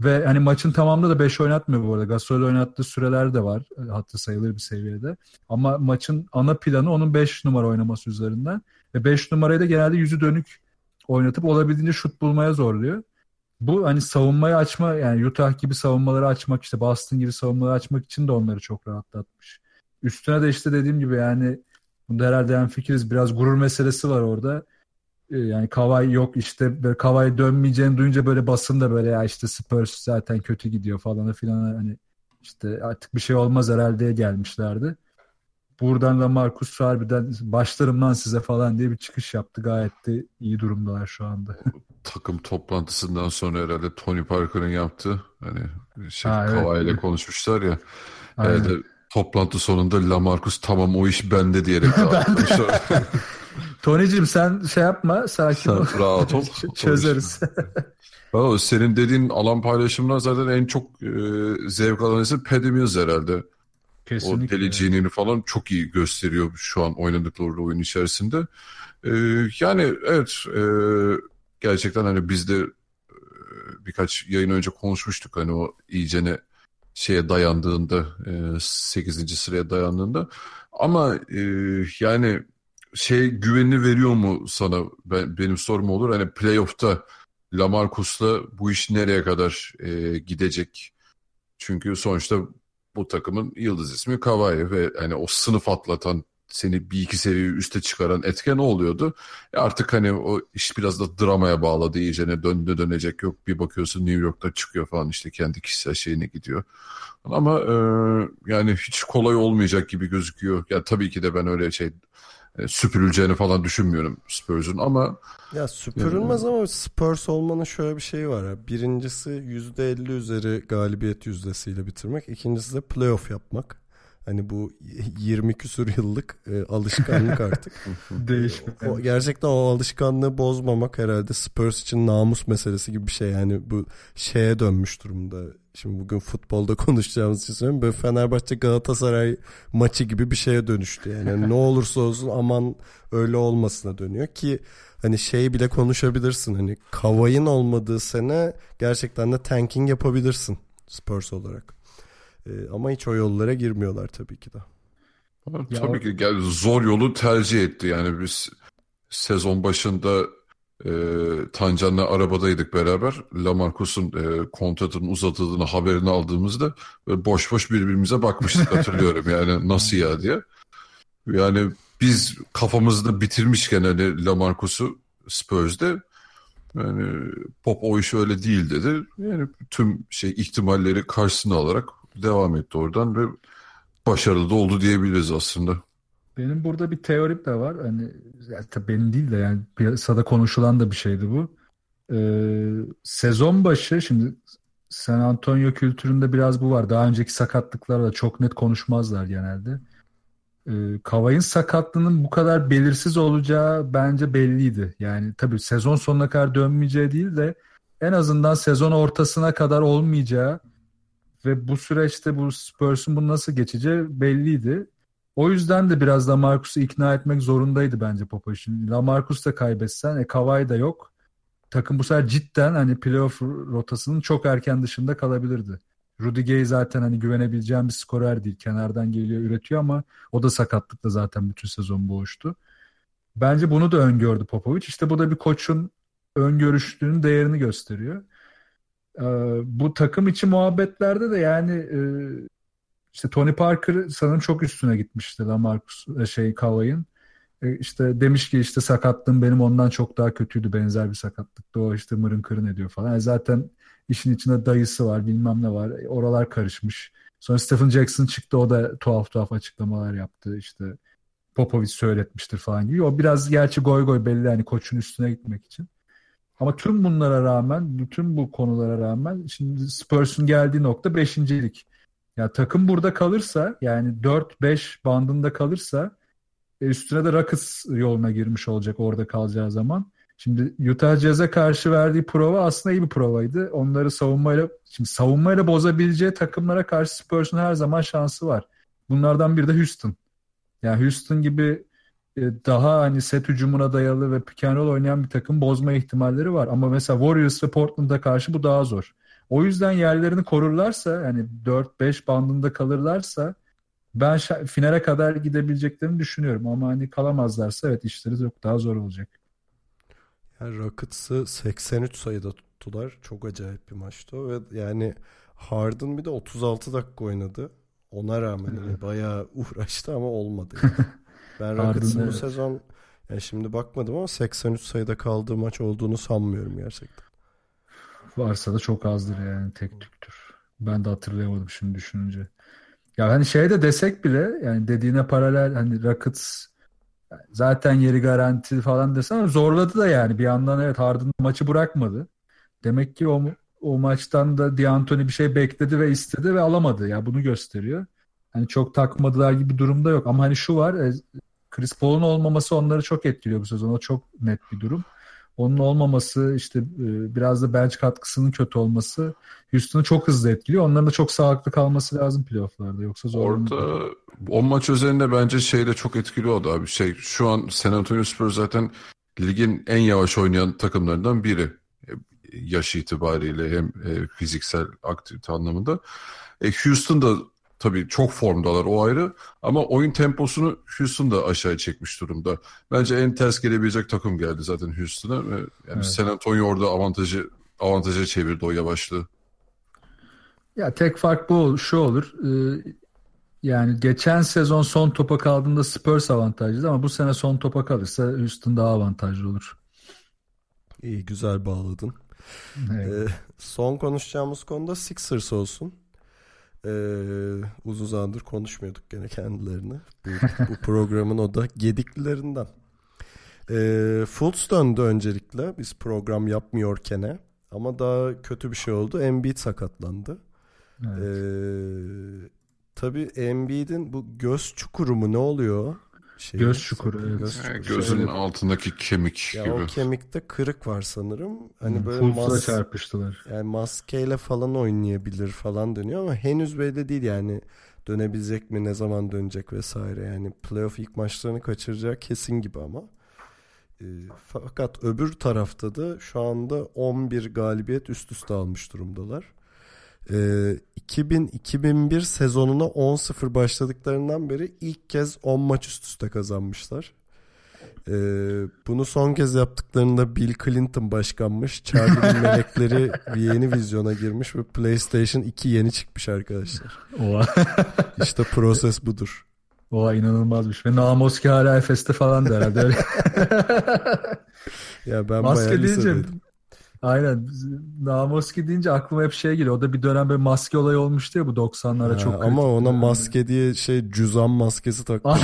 Speaker 3: Ve hani maçın tamamında da 5 oynatmıyor bu arada. Gasol oynattığı süreler de var. Hatta sayılır bir seviyede. Ama maçın ana planı onun 5 numara oynaması üzerinden. Ve 5 numarayı da genelde yüzü dönük oynatıp olabildiğince şut bulmaya zorluyor. Bu hani savunmayı açma yani Utah gibi savunmaları açmak işte Boston gibi savunmaları açmak için de onları çok rahatlatmış. Üstüne de işte dediğim gibi yani bunda herhalde yani fikiriz biraz gurur meselesi var orada. Ee, yani Kavay yok işte böyle Kavay dönmeyeceğini duyunca böyle basında böyle ya işte Spurs zaten kötü gidiyor falan filan hani işte artık bir şey olmaz herhalde gelmişlerdi. Buradan da Marcus harbiden başlarım lan size falan diye bir çıkış yaptı. Gayet de iyi durumdalar şu anda.
Speaker 2: Takım toplantısından sonra herhalde Tony Parker'ın yaptığı hani şey
Speaker 3: Ha, evet.
Speaker 2: Kawhi ile konuşmuşlar ya.
Speaker 3: Aynen.
Speaker 2: Herhalde toplantı sonunda Lamarcus tamam o iş bende diyerek dağıtmışlar.
Speaker 3: Tony'cim sen şey yapma sakin ol.
Speaker 2: rahat ol.
Speaker 3: Çözeriz.
Speaker 2: Valla senin dediğin alan paylaşımından zaten en çok e, zevk alan isim Mills herhalde. O
Speaker 3: Kesinlikle.
Speaker 2: deliciğini falan çok iyi gösteriyor şu an oynadıkları oyun içerisinde. Ee, yani evet e, gerçekten hani biz de e, birkaç yayın önce konuşmuştuk hani o iyicene şeye dayandığında e, 8. sıraya dayandığında ama e, yani şey güvenini veriyor mu sana ben, benim sorum olur hani playoff'ta Lamarcus'la bu iş nereye kadar e, gidecek? Çünkü sonuçta bu takımın yıldız ismi Kawhi ve hani o sınıf atlatan seni bir iki seviye üste çıkaran etken o oluyordu. E artık hani o iş biraz da dramaya bağladı iyicene döndü dönecek yok bir bakıyorsun New York'ta çıkıyor falan işte kendi kişisel şeyine gidiyor. Ama e, yani hiç kolay olmayacak gibi gözüküyor. Ya tabii ki de ben öyle şey e, süpürüleceğini falan düşünmüyorum Spurs'un ama
Speaker 1: Ya süpürülmez ama Spurs olmanın şöyle bir şeyi var. ya. Birincisi %50 üzeri galibiyet yüzdesiyle bitirmek. İkincisi de playoff yapmak. Hani bu 20 küsur yıllık e, alışkanlık artık.
Speaker 3: Değişmek.
Speaker 1: O, gerçekten o alışkanlığı bozmamak herhalde Spurs için namus meselesi gibi bir şey. Yani bu şeye dönmüş durumda. Şimdi bugün futbolda konuşacağımız için söyleyeyim. Böyle Fenerbahçe Galatasaray maçı gibi bir şeye dönüştü. Yani Hani ne olursa olsun aman öyle olmasına dönüyor ki hani şey bile konuşabilirsin. Hani Kavay'ın olmadığı sene gerçekten de tanking yapabilirsin Spurs olarak. Ee, ama hiç o yollara girmiyorlar tabii ki de.
Speaker 3: Ya
Speaker 2: Tabii ki gel zor yolu tercih etti. Yani biz sezon başında e, Tancan'la arabadaydık beraber. Lamarcus'un e, kontratının uzatıldığını haberini aldığımızda böyle boş boş birbirimize bakmıştık hatırlıyorum. Yani nasıl ya diye. Yani biz kafamızda bitirmişken hani Lamarcus'u Spurs'de yani Pop o iş öyle değil dedi. Yani tüm şey ihtimalleri karşısına alarak devam etti oradan ve başarılı da oldu diyebiliriz aslında.
Speaker 3: Benim burada bir teorim de var. Hani tabii benim değil de yani piyasada konuşulan da bir şeydi bu. Ee, sezon başı şimdi San Antonio kültüründe biraz bu var. Daha önceki sakatlıklarla çok net konuşmazlar genelde. Ee, Kavay'ın sakatlığının bu kadar belirsiz olacağı bence belliydi. Yani tabii sezon sonuna kadar dönmeyeceği değil de en azından sezon ortasına kadar olmayacağı ve bu süreçte bu Spurs'un bunu nasıl geçeceği belliydi. O yüzden de biraz Lamarcus'u ikna etmek zorundaydı bence Popovic'in. Lamarcus da kaybetsen, e Kawhi da yok. Takım bu sefer cidden hani playoff rotasının çok erken dışında kalabilirdi. Rudy Gay zaten hani güvenebileceğim bir skorer değil. Kenardan geliyor, üretiyor ama o da sakatlıkla zaten bütün sezon boğuştu. Bence bunu da öngördü Popovic. İşte bu da bir koçun öngörüşlüğünün değerini gösteriyor. Ee, bu takım içi muhabbetlerde de yani e, işte Tony Parker sanırım çok üstüne gitmişti Lamarcus e, şey Kawhi'nin. E, işte demiş ki işte sakatlığım benim ondan çok daha kötüydü benzer bir sakatlıkta o işte mırın kırın ediyor falan. Yani zaten işin içinde dayısı var bilmem ne var e, oralar karışmış. Sonra Stephen Jackson çıktı o da tuhaf tuhaf açıklamalar yaptı işte Popovic söyletmiştir falan gibi. O biraz gerçi goy goy belli yani koçun üstüne gitmek için. Ama tüm bunlara rağmen, bütün bu konulara rağmen şimdi Spurs'un geldiği nokta beşincilik. Ya takım burada kalırsa yani 4-5 bandında kalırsa e, üstüne de Rockets yoluna girmiş olacak orada kalacağı zaman. Şimdi Utah Jazz'e karşı verdiği prova aslında iyi bir provaydı. Onları savunmayla şimdi savunmayla bozabileceği takımlara karşı Spurs'un her zaman şansı var. Bunlardan biri de Houston. Yani Houston gibi daha hani set hücumuna dayalı ve pick and roll oynayan bir takım bozma ihtimalleri var. Ama mesela Warriors ve Portland'a karşı bu daha zor. O yüzden yerlerini korurlarsa yani 4-5 bandında kalırlarsa ben finale kadar gidebileceklerini düşünüyorum. Ama hani kalamazlarsa evet işleri çok daha zor olacak.
Speaker 1: Yani Rockets'ı 83 sayıda tuttular. Çok acayip bir maçtı o. Ve yani Harden bir de 36 dakika oynadı. Ona rağmen yani bayağı uğraştı ama olmadı. Yani. Ben Rockets'ın evet. bu sezon yani şimdi bakmadım ama 83 sayıda kaldığı maç olduğunu sanmıyorum gerçekten.
Speaker 3: Varsa da çok azdır yani tek tüktür. Ben de hatırlayamadım şimdi düşününce. Ya hani şey de desek bile yani dediğine paralel hani Rockets zaten yeri garanti falan desen zorladı da yani bir yandan evet Harden maçı bırakmadı. Demek ki o o maçtan da D'Antoni bir şey bekledi ve istedi ve alamadı. Ya bunu gösteriyor. Hani çok takmadılar gibi bir durumda yok ama hani şu var e, Chris Paul'un olmaması onları çok etkiliyor bu sezon. O çok net bir durum. Onun olmaması işte e, biraz da bench katkısının kötü olması Houston'ı çok hızlı etkiliyor. Onların da çok sağlıklı kalması lazım playofflarda. Yoksa zor.
Speaker 2: Orada o maç üzerinde bence şey de çok etkili oldu abi. Şey şu an San Antonio Spurs zaten ligin en yavaş oynayan takımlarından biri. E, yaş itibariyle hem e, fiziksel aktivite anlamında. E, Houston da Tabii çok formdalar o ayrı ama oyun temposunu Houston da aşağı çekmiş durumda. Bence en ters gelebilecek takım geldi zaten Houston'a ve yani evet. San Antonio orada avantajı avantaja çevirdi o yavaşlığı.
Speaker 3: Ya tek fark bu şu olur. Ee, yani geçen sezon son topa kaldığında Spurs avantajlı ama bu sene son topa kalırsa Houston daha avantajlı olur.
Speaker 1: İyi güzel bağladın. Evet. Ee, son konuşacağımız konuda Sixers olsun. Ee, uzun zamandır konuşmuyorduk gene kendilerini. Bu, bu programın o da gediklilerinden. Ee, Fultz döndü öncelikle biz program yapmıyorkene. Ama daha kötü bir şey oldu. Embiid sakatlandı. Evet. Ee, tabii Embiid'in bu göz çukuru mu ne oluyor?
Speaker 3: Şey, göz çukuru. Evet.
Speaker 2: Göz çukuru. Gözün Şöyle, altındaki kemik
Speaker 1: ya
Speaker 2: gibi.
Speaker 1: O kemikte kırık var sanırım.
Speaker 3: Hani hmm, böyle mas çarpıştılar.
Speaker 1: Yani maskeyle falan oynayabilir falan dönüyor ama henüz belli değil yani dönebilecek mi ne zaman dönecek vesaire yani playoff ilk maçlarını kaçıracak kesin gibi ama. E, fakat öbür tarafta da şu anda 11 galibiyet üst üste almış durumdalar. E, 2000-2001 sezonuna 10-0 başladıklarından beri ilk kez 10 maç üst üste kazanmışlar. Ee, bunu son kez yaptıklarında Bill Clinton başkanmış. Charlie'nin melekleri yeni vizyona girmiş ve PlayStation 2 yeni çıkmış arkadaşlar.
Speaker 3: Oha.
Speaker 1: işte proses budur.
Speaker 3: Oha inanılmazmış. Ve Namoski hala Efes'te falan da herhalde
Speaker 1: ya ben
Speaker 3: Maske deyince Aynen. Namoski deyince aklıma hep şey geliyor. O da bir dönem böyle maske olayı olmuştu ya bu 90'lara çok
Speaker 1: Ama ona maske diye şey cüzan maskesi takmış.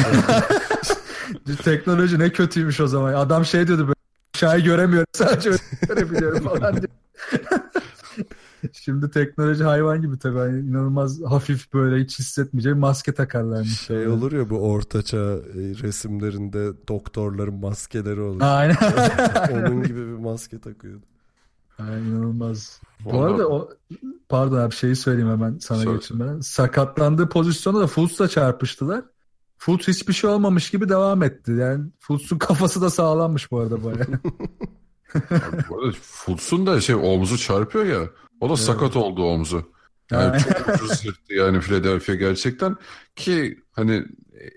Speaker 3: Teknoloji ne kötüymüş o zaman. Adam şey diyordu böyle aşağıya göremiyorum sadece görebiliyorum falan diye. Şimdi teknoloji hayvan gibi tabii. Yani inanılmaz hafif böyle hiç hissetmeyeceğim maske takarlarmış.
Speaker 1: Şey yani. olur ya bu ortaçağ e, resimlerinde doktorların maskeleri olur.
Speaker 3: Aynen.
Speaker 1: Onun gibi bir maske takıyordu.
Speaker 3: Yani inanılmaz. Bu Ondan... arada o pardon abi şeyi söyleyeyim hemen sana Söyle. geçirmeden. Sakatlandığı pozisyonda da Fultz'la çarpıştılar. Fultz hiçbir şey olmamış gibi devam etti. Yani Fultz'un kafası da sağlanmış bu arada bayağı.
Speaker 2: bu arada Fultz'un da şey omzu çarpıyor ya. O da evet. sakat oldu omzu. Yani çok ucuz yırttı yani Philadelphia gerçekten. Ki hani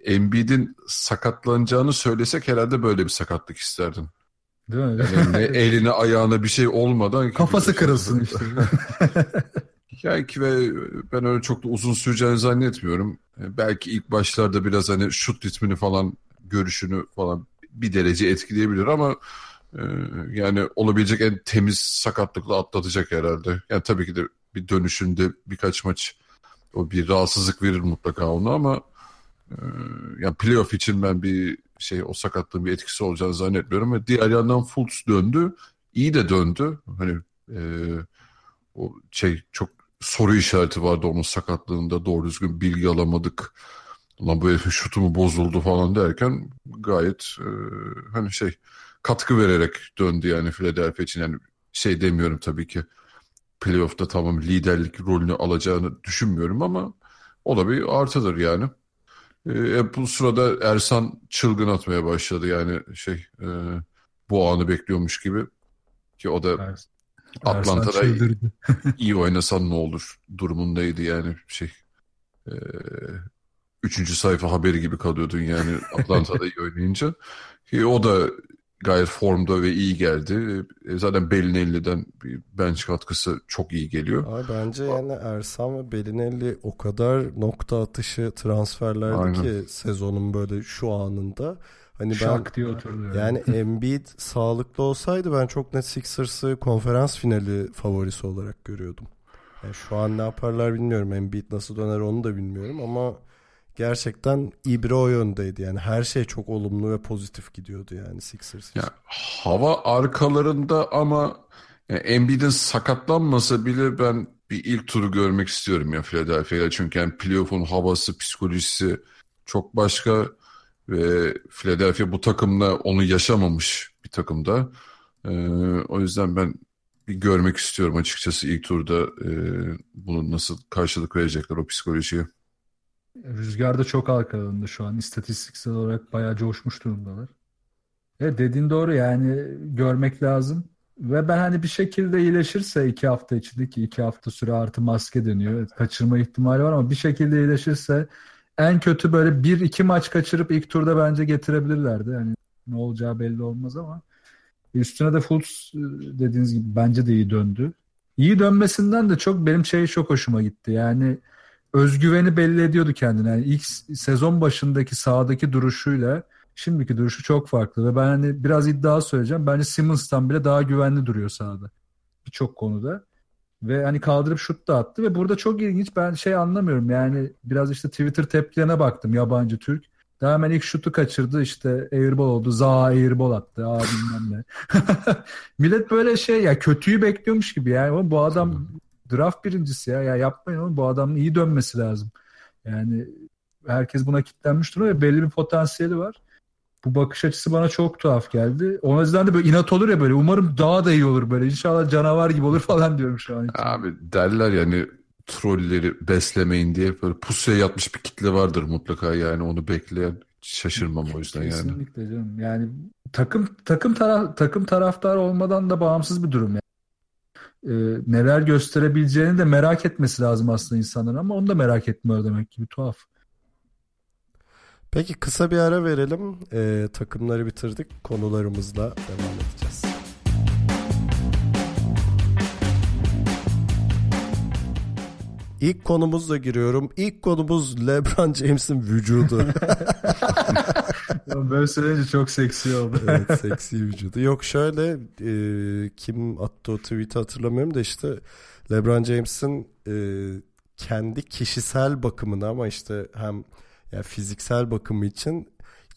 Speaker 2: Embiid'in sakatlanacağını söylesek herhalde böyle bir sakatlık isterdin.
Speaker 3: Değil mi?
Speaker 2: Yani eline ayağına bir şey olmadan.
Speaker 3: Kafası kırılsın işte.
Speaker 2: yani ki ve ben öyle çok da uzun süreceğini zannetmiyorum. Belki ilk başlarda biraz hani şut ritmini falan görüşünü falan bir derece etkileyebilir ama e, yani olabilecek en temiz sakatlıkla atlatacak herhalde. Yani tabii ki de bir dönüşünde birkaç maç o bir rahatsızlık verir mutlaka ona ama e, yani playoff için ben bir şey o sakatlığın bir etkisi olacağını zannetmiyorum ve diğer yandan Fultz döndü. iyi de döndü. Hani e, o şey çok soru işareti vardı onun sakatlığında doğru düzgün bilgi alamadık. Ulan bu herifin şutu mu bozuldu falan derken gayet e, hani şey katkı vererek döndü yani Philadelphia için. Yani şey demiyorum tabii ki playoff'ta tamam liderlik rolünü alacağını düşünmüyorum ama o da bir artıdır yani. E, bu sırada Ersan çılgın atmaya başladı. Yani şey e, bu anı bekliyormuş gibi. Ki o da
Speaker 3: Ersan
Speaker 2: Atlanta'da iyi oynasan ne olur durumundaydı yani şey e, üçüncü sayfa haberi gibi kalıyordun yani Atlanta'da iyi oynayınca. Ki o da gayet formda ve iyi geldi. E, zaten Bellinelli'den bir bench katkısı çok iyi geliyor.
Speaker 1: Abi bence yani Ersan ve Belinelli o kadar nokta atışı transferlerdi
Speaker 2: Aynen.
Speaker 1: ki sezonun böyle şu anında. Hani ben
Speaker 3: Şak diye oturdu.
Speaker 1: yani Embiid sağlıklı olsaydı ben çok net Sixers'ı konferans finali favorisi olarak görüyordum. Yani şu an ne yaparlar bilmiyorum. Embiid nasıl döner onu da bilmiyorum ama gerçekten ibre o yöndeydi. Yani her şey çok olumlu ve pozitif gidiyordu yani Sixers için.
Speaker 2: Ya hava arkalarında ama yani Embiid'in sakatlanmasa bile ben bir ilk turu görmek istiyorum ya Philadelphia'ya. Çünkü yani playoff'un havası, psikolojisi çok başka ve Philadelphia bu takımla onu yaşamamış bir takımda. Ee, o yüzden ben bir görmek istiyorum açıkçası ilk turda e, bunu nasıl karşılık verecekler o psikolojiye.
Speaker 3: Rüzgar da çok arkalarında şu an. İstatistiksel olarak bayağı coşmuş durumdalar. Evet dediğin doğru yani görmek lazım. Ve ben hani bir şekilde iyileşirse iki hafta içinde ki iki hafta süre artı maske. Evet, kaçırma ihtimali var ama bir şekilde iyileşirse en kötü böyle bir iki maç kaçırıp ilk turda bence getirebilirlerdi. Yani ne olacağı belli olmaz ama üstüne de Fultz e, dediğiniz gibi bence de iyi döndü. İyi dönmesinden de çok benim şey çok hoşuma gitti. Yani özgüveni belli ediyordu kendine. Yani ilk sezon başındaki sahadaki duruşuyla şimdiki duruşu çok farklı ve ben hani biraz iddia söyleyeceğim. Bence Simmons'tan bile daha güvenli duruyor sahada. Birçok konuda. Ve hani kaldırıp şut da attı ve burada çok ilginç ben şey anlamıyorum yani biraz işte Twitter tepkilerine baktım yabancı Türk. Daha hemen ilk şutu kaçırdı işte airball oldu. Za airball attı. Aa bilmem ne. Millet böyle şey ya kötüyü bekliyormuş gibi yani. Bu adam draft birincisi ya. Ya yapmayın oğlum bu adamın iyi dönmesi lazım. Yani herkes buna kilitlenmiş duruyor ve belli bir potansiyeli var. Bu bakış açısı bana çok tuhaf geldi. O yüzden de böyle inat olur ya böyle. Umarım daha da iyi olur böyle. İnşallah canavar gibi olur falan diyorum şu an için.
Speaker 2: Abi derler yani trolleri beslemeyin diye böyle pusuya yatmış bir kitle vardır mutlaka yani onu bekleyen şaşırmam o yüzden yani.
Speaker 3: Kesinlikle canım. Yani takım takım taraf takım taraftar olmadan da bağımsız bir durum yani. Ee, neler gösterebileceğini de merak etmesi lazım aslında insanların ama onu da merak etmiyor demek ki bir tuhaf.
Speaker 1: Peki kısa bir ara verelim. Ee, takımları bitirdik. Konularımızla devam edeceğiz. İlk konumuzla giriyorum. İlk konumuz LeBron James'in vücudu.
Speaker 3: Böyle söyleyince çok seksi oldu.
Speaker 1: evet seksi vücudu. Yok şöyle e, kim attı o tweet'i hatırlamıyorum da işte LeBron James'in e, kendi kişisel bakımını ama işte hem yani fiziksel bakımı için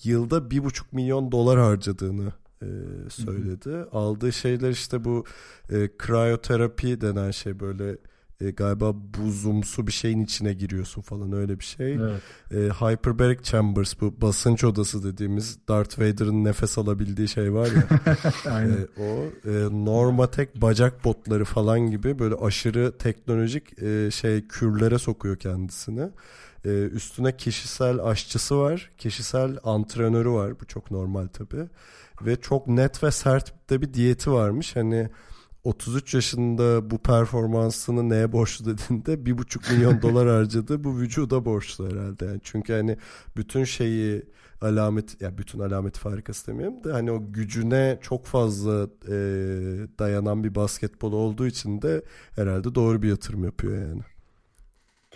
Speaker 1: yılda bir buçuk milyon dolar harcadığını e, söyledi. Hı hı. Aldığı şeyler işte bu e, kriyoterapi denen şey böyle e, galiba buzumsu bir şeyin içine giriyorsun falan öyle bir şey.
Speaker 3: Evet.
Speaker 1: E, hyperbaric chambers bu basınç odası dediğimiz Darth Vader'ın nefes alabildiği şey var ya.
Speaker 3: Aynen.
Speaker 1: e, o e, Normatec bacak botları falan gibi böyle aşırı teknolojik e, şey kürlere sokuyor kendisini. E, üstüne kişisel aşçısı var, kişisel antrenörü var. Bu çok normal tabii. Ve çok net ve sert de bir diyeti varmış. Hani 33 yaşında bu performansını neye borçlu dediğinde bir buçuk milyon dolar harcadı. Bu vücuda borçlu herhalde. Yani çünkü hani bütün şeyi alamet ya bütün alamet farikası demiyorum da hani o gücüne çok fazla e, dayanan bir basketbol olduğu için de herhalde doğru bir yatırım yapıyor yani.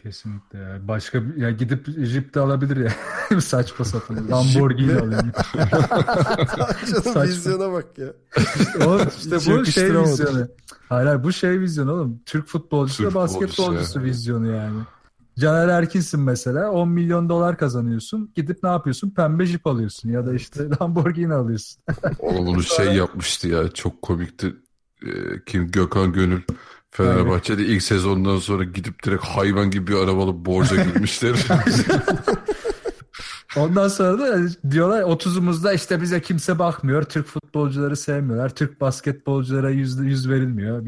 Speaker 3: Kesinlikle ya. Başka ya gidip Jeep de alabilir ya. Saçma sapan. Lamborghini alayım.
Speaker 1: Canım vizyona bak ya.
Speaker 3: o, işte
Speaker 1: Hiç
Speaker 3: bu şey vizyonu. Hayır, hayır bu şey vizyonu oğlum. Türk futbolcusu
Speaker 2: Türk
Speaker 3: ve basketbolcusu
Speaker 2: futbolcusu,
Speaker 3: vizyonu yani. Caner Erkin'sin mesela 10 milyon dolar kazanıyorsun. Gidip ne yapıyorsun? Pembe jip alıyorsun ya da işte Lamborghini alıyorsun.
Speaker 2: Oğlum bunu şey yapmıştı ya çok komikti. Ee, kim Gökhan Gönül Fenerbahçe'de ilk sezondan sonra gidip direkt hayvan gibi bir araba alıp borca girmişler.
Speaker 3: Ondan sonra da diyorlar 30'umuzda işte bize kimse bakmıyor. Türk futbolcuları sevmiyorlar. Türk basketbolculara yüz, yüz verilmiyor.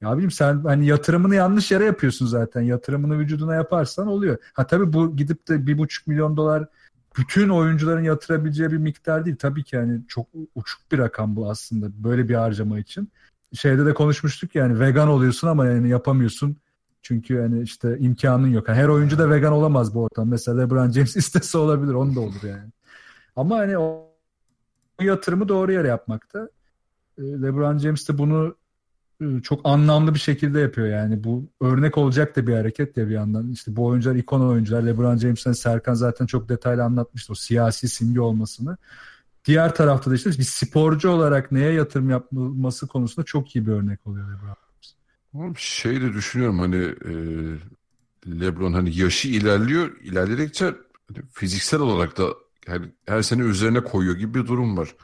Speaker 3: Ya bileyim sen hani yatırımını yanlış yere yapıyorsun zaten. Yatırımını vücuduna yaparsan oluyor. Ha tabii bu gidip de bir buçuk milyon dolar bütün oyuncuların yatırabileceği bir miktar değil. Tabii ki yani çok uçuk bir rakam bu aslında böyle bir harcama için. Şeyde de konuşmuştuk yani vegan oluyorsun ama yani yapamıyorsun. Çünkü yani işte imkanın yok. Yani her oyuncu da vegan olamaz bu ortam. Mesela LeBron James istese olabilir. Onu da olur yani. Ama hani o yatırımı doğru yere yapmakta. Ee, LeBron James de bunu e, çok anlamlı bir şekilde yapıyor yani. Bu örnek olacak da bir hareket ya bir yandan. İşte bu oyuncular ikon oyuncular. LeBron James'ten Serkan zaten çok detaylı anlatmıştı o siyasi simge olmasını. Diğer tarafta da işte bir sporcu olarak neye yatırım yapılması konusunda çok iyi bir örnek oluyor LeBron.
Speaker 2: Şey de düşünüyorum hani e, LeBron hani yaşı ilerliyor. ilerledikçe hani fiziksel olarak da yani her sene üzerine koyuyor gibi bir durum var.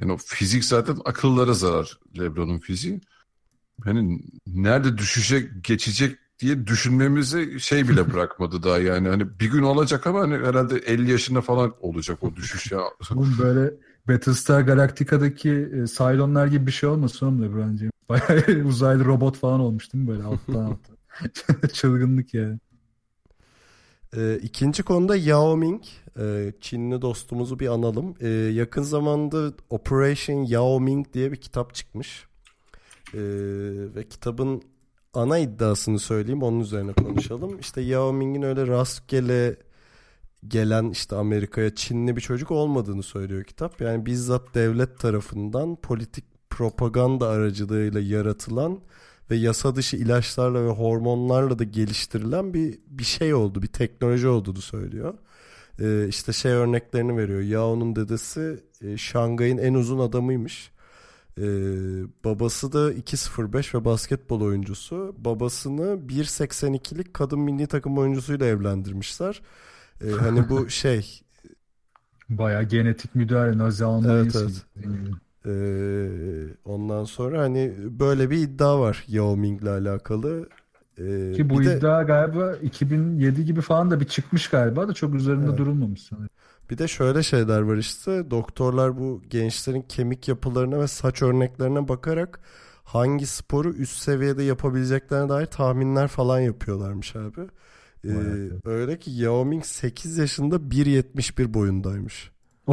Speaker 2: Yani o fizik zaten akıllara zarar LeBron'un fiziği. Hani nerede düşecek, geçecek diye düşünmemizi şey bile bırakmadı daha yani. Hani bir gün olacak ama hani herhalde 50 yaşında falan olacak o düşüş ya.
Speaker 3: Oğlum böyle Battlestar Galactica'daki e, Cylonlar gibi bir şey olmasın oğlum LeBron James. Bayağı uzaylı robot falan olmuş değil mi böyle alttan alta. Çılgınlık yani.
Speaker 1: Ee, ikinci konuda Yao Ming. Ee, Çinli dostumuzu bir analım. Ee, yakın zamanda Operation Yao Ming diye bir kitap çıkmış. Ee, ve kitabın ana iddiasını söyleyeyim onun üzerine konuşalım. İşte Yao Ming'in öyle rastgele gelen işte Amerika'ya Çinli bir çocuk olmadığını söylüyor kitap. Yani bizzat devlet tarafından politik propaganda aracılığıyla yaratılan ve yasa dışı ilaçlarla ve hormonlarla da geliştirilen bir bir şey oldu, bir teknoloji olduğunu söylüyor. Ee, işte şey örneklerini veriyor. Yao'nun dedesi e, Şangay'ın en uzun adamıymış. Ee, babası da 2.05 ve basketbol oyuncusu. Babasını 1.82'lik kadın milli takım oyuncusuyla evlendirmişler. Ee, hani bu şey
Speaker 3: Bayağı genetik müdahale Nazi Almanya'sı.
Speaker 1: Evet, Ee, ondan sonra hani böyle bir iddia var Yao Ming'le alakalı. Ee,
Speaker 3: Ki bu
Speaker 1: bir de-
Speaker 3: iddia galiba 2007 gibi falan da bir çıkmış galiba da çok üzerinde
Speaker 1: Evet.
Speaker 3: durulmamış sanırım.
Speaker 1: Bir de şöyle şeyler var işte doktorlar bu gençlerin kemik yapılarına ve saç örneklerine bakarak hangi sporu üst seviyede yapabileceklerine dair tahminler falan yapıyorlarmış abi. Ee, öyle ki Yao Ming 8 yaşında 1.71 boyundaymış.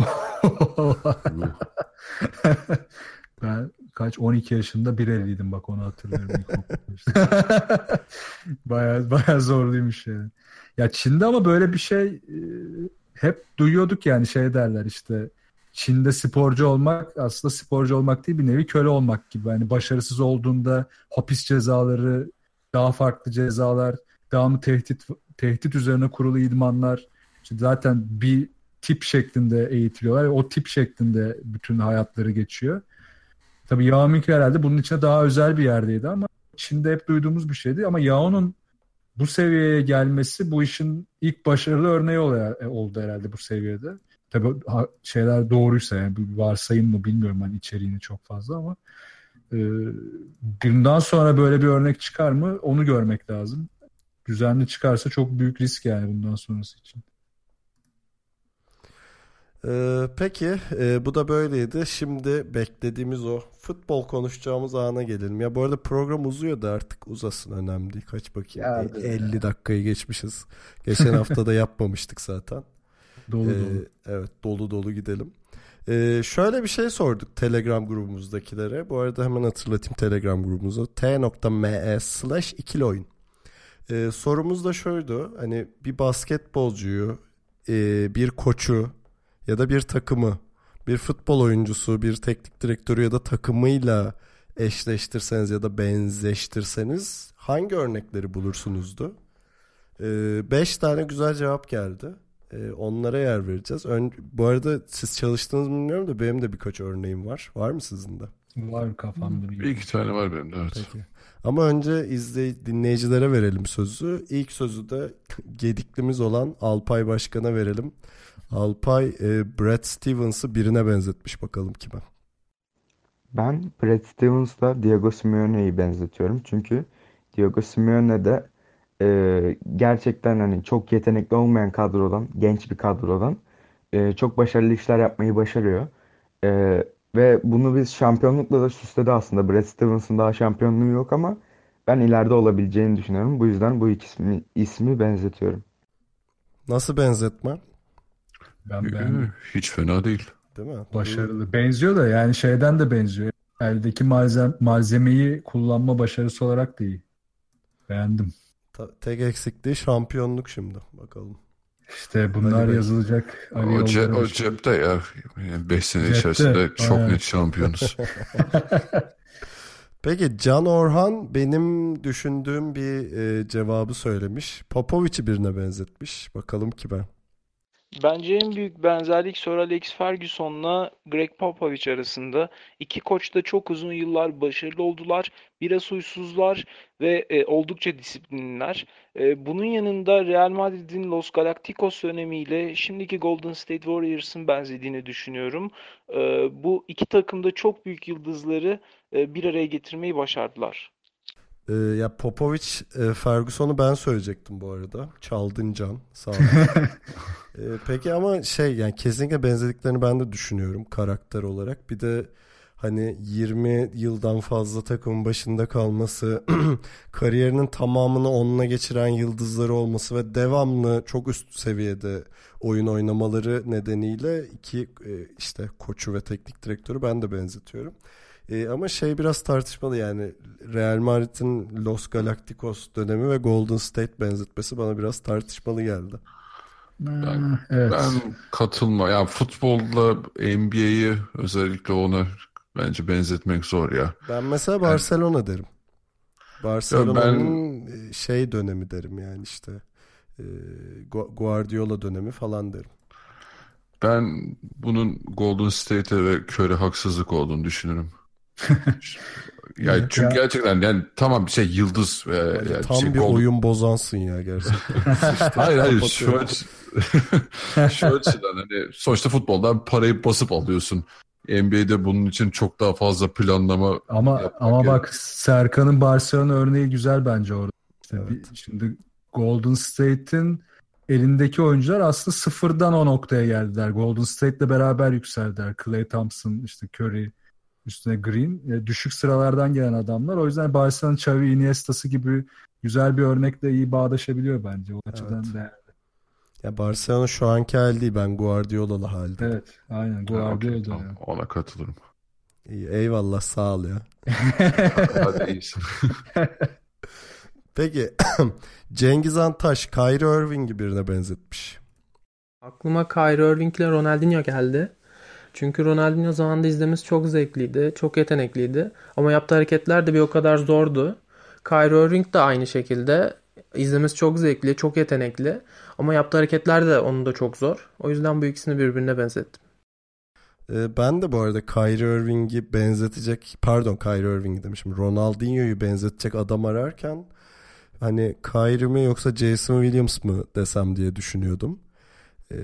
Speaker 3: ben kaç 12 yaşında 1.50'ydim bak onu hatırlıyorum. işte. bayağı bayağı zorluymuş yani. Ya Çin'de ama böyle bir şey e, hep duyuyorduk yani şey derler işte Çin'de sporcu olmak aslında sporcu olmak değil bir nevi köle olmak gibi. Yani başarısız olduğunda hapis cezaları, daha farklı cezalar, devamlı tehdit tehdit üzerine kurulu idmanlar. İşte zaten bir tip şeklinde eğitiliyorlar ve o tip şeklinde bütün hayatları geçiyor. Tabii Yao herhalde bunun içine daha özel bir yerdeydi ama Çin'de hep duyduğumuz bir şeydi. Ama Yao'nun bu seviyeye gelmesi bu işin ilk başarılı örneği ol- oldu herhalde bu seviyede. Tabii şeyler doğruysa yani varsayım mı bilmiyorum hani içeriğini çok fazla ama e, bundan sonra böyle bir örnek çıkar mı onu görmek lazım. Düzenli çıkarsa çok büyük risk yani bundan sonrası için.
Speaker 1: Ee, peki e, bu da böyleydi. Şimdi beklediğimiz o futbol konuşacağımız ana gelelim. Ya bu arada program uzuyor da artık uzasın önemli değil. Kaç bakayım.
Speaker 3: Ya,
Speaker 1: E, 50 dakikayı geçmişiz. Geçen hafta da yapmamıştık zaten.
Speaker 3: Dolu
Speaker 1: Ee,
Speaker 3: dolu.
Speaker 1: evet dolu dolu gidelim. Ee, şöyle bir şey sorduk Telegram grubumuzdakilere. Bu arada hemen hatırlatayım Telegram grubumuzu. t.me slash ikili oyun. Ee, sorumuz da şuydu. Hani bir basketbolcuyu, e, bir koçu ya da bir takımı, bir futbol oyuncusu, bir teknik direktörü ya da takımıyla eşleştirseniz ya da benzeştirseniz hangi örnekleri bulursunuzdu? Ee, beş tane güzel cevap geldi. Ee, onlara yer vereceğiz. Ön, bu arada siz çalıştınız mı bilmiyorum da benim de birkaç örneğim var. Var mı sizin de?
Speaker 3: Var kafamda bir.
Speaker 2: Bir iki tane var benim de evet.
Speaker 1: Peki. Ama önce izley dinleyicilere verelim sözü. İlk sözü de gediklimiz olan Alpay Başkan'a verelim. Alpay e, Brad Stevens'ı birine benzetmiş bakalım kime.
Speaker 4: Ben Brad Stevens'la Diego Simeone'yi benzetiyorum. Çünkü Diego Simeone de e, gerçekten hani çok yetenekli olmayan kadrodan, genç bir kadrodan e, çok başarılı işler yapmayı başarıyor. E, ve bunu biz şampiyonlukla da süsledi aslında. Brad Stevens'ın daha şampiyonluğu yok ama ben ileride olabileceğini düşünüyorum. Bu yüzden bu ikisini ismi benzetiyorum.
Speaker 1: Nasıl benzetme?
Speaker 3: Ben beğendim.
Speaker 2: Hiç fena değil.
Speaker 1: Değil mi?
Speaker 3: Başarılı. Benziyor da yani şeyden de benziyor. Eldeki malzeme, malzemeyi kullanma başarısı olarak da iyi. Beğendim.
Speaker 1: Ta- tek eksikliği şampiyonluk şimdi. Bakalım.
Speaker 3: İşte bunlar
Speaker 1: Ali
Speaker 3: yazılacak. Ali
Speaker 2: O, ce- o cepte ya. 5 sene
Speaker 3: Cepte,
Speaker 2: içerisinde çok
Speaker 3: aynen.
Speaker 2: net şampiyonuz.
Speaker 1: Peki Can Orhan benim düşündüğüm bir e, cevabı söylemiş. Popovic'i birine benzetmiş. Bakalım kime?
Speaker 5: Bence en büyük benzerlik Sir Alex Ferguson'la Greg Popovich arasında. İki koç da çok uzun yıllar başarılı oldular. Biraz huysuzlar ve e, oldukça disiplinliler. E, bunun yanında Real Madrid'in Los Galacticos dönemiyle şimdiki Golden State Warriors'ın benzediğini düşünüyorum. E, bu iki takım da çok büyük yıldızları e, bir araya getirmeyi başardılar.
Speaker 1: E, ya Popovic, e, Ferguson'u ben söyleyecektim bu arada. Çaldın Can. Sağ ol. E, peki ama şey yani kesinlikle benzediklerini ben de düşünüyorum karakter olarak. Bir de hani 20 yıldan fazla takımın başında kalması, kariyerinin tamamını onunla geçiren yıldızları olması ve devamlı çok üst seviyede oyun oynamaları nedeniyle iki e, işte koçu ve teknik direktörü ben de benzetiyorum. E, ama şey biraz tartışmalı yani Real Madrid'in Los Galacticos dönemi ve Golden State benzetmesi bana biraz tartışmalı geldi.
Speaker 3: Ha, evet.
Speaker 2: Ben katılma. Ya futbolla NBA'yi özellikle ona bence benzetmek zor ya.
Speaker 1: Ben mesela Barcelona derim. Barcelona'nın şey dönemi derim yani işte e, Gu- Guardiola dönemi falan derim.
Speaker 2: Ben bunun Golden State'e ve Curry haksızlık olduğunu düşünürüm. Yani
Speaker 3: Evet
Speaker 2: çünkü
Speaker 3: ya.
Speaker 2: gerçekten yani tamam bir şey yıldız ve
Speaker 1: Yani tam
Speaker 2: şey
Speaker 1: bir
Speaker 2: Golden-
Speaker 1: oyun bozansın ya gerçekten.
Speaker 2: Hayır hayır şu, şu açıdan hani sonuçta futboldan parayı basıp alıyorsun. NBA'de bunun için çok daha fazla planlama
Speaker 3: Ama ama
Speaker 2: gerek.
Speaker 3: bak Serkan'ın Barcelona örneği güzel bence orada. İşte
Speaker 1: Evet.
Speaker 3: bir- şimdi Golden State'in elindeki oyuncular aslında sıfırdan o noktaya geldiler. Golden State'le beraber yükseldiler. Klay Thompson, işte Curry, üstüne Green. E, düşük sıralardan gelen adamlar. O yüzden Barcelona'nın Xavi Iniesta'sı gibi güzel bir örnekle iyi bağdaşabiliyor bence. O açıdan
Speaker 1: Evet.
Speaker 3: değerli.
Speaker 1: Ya Barcelona şu anki hal değil ben Guardiola'lı halde.
Speaker 3: Evet, aynen.
Speaker 2: Ha,
Speaker 3: Guardiola
Speaker 2: okey,
Speaker 3: da
Speaker 2: tamam.
Speaker 3: yani.
Speaker 2: ona katılırım.
Speaker 1: İyi, eyvallah sağ ol ya.
Speaker 2: Hadi iyisin.
Speaker 1: Peki Cengiz Antaş Kyrie Irving'i birine benzetmiş.
Speaker 6: Aklıma Kyrie Irving ile Ronaldinho geldi. Çünkü Ronaldinho zamanında izlemesi çok zevkliydi, çok yetenekliydi. Ama yaptığı hareketler de bir o kadar zordu. Kyrie Irving de aynı şekilde. izlemesi çok zevkli, çok yetenekli. Ama yaptığı hareketler de onun da çok zor. O yüzden bu ikisini birbirine benzettim.
Speaker 1: Ee, ben de bu arada Kyrie Irving'i benzetecek pardon Kyrie Irving'i demişim Ronaldinho'yu benzetecek adam ararken hani Kyrie mi yoksa Jason Williams mı desem diye düşünüyordum. Ee,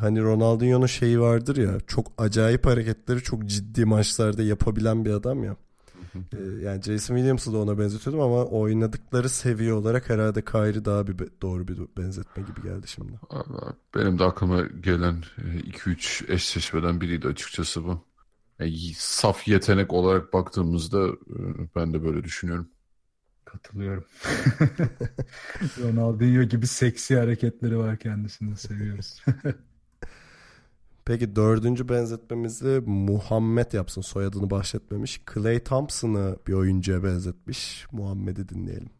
Speaker 1: hani Ronaldinho'nun şeyi vardır ya çok acayip hareketleri çok ciddi maçlarda yapabilen bir adam ya. Ee, yani Jason Williams'ı da ona benzetiyordum ama oynadıkları seviye olarak herhalde Kyrie daha bir doğru bir benzetme gibi geldi şimdi.
Speaker 2: Benim de aklıma gelen 2-3 eşleşmeden biriydi açıkçası bu. Yani saf yetenek olarak baktığımızda e, ben de böyle düşünüyorum.
Speaker 3: Katılıyorum. Ronaldinho gibi seksi hareketleri var kendisini seviyoruz.
Speaker 1: Peki dördüncü benzetmemizi Muhammed yapsın. Soyadını bahsetmemiş. Clay Thompson'ı bir oyuncuya benzetmiş. Muhammed'i dinleyelim.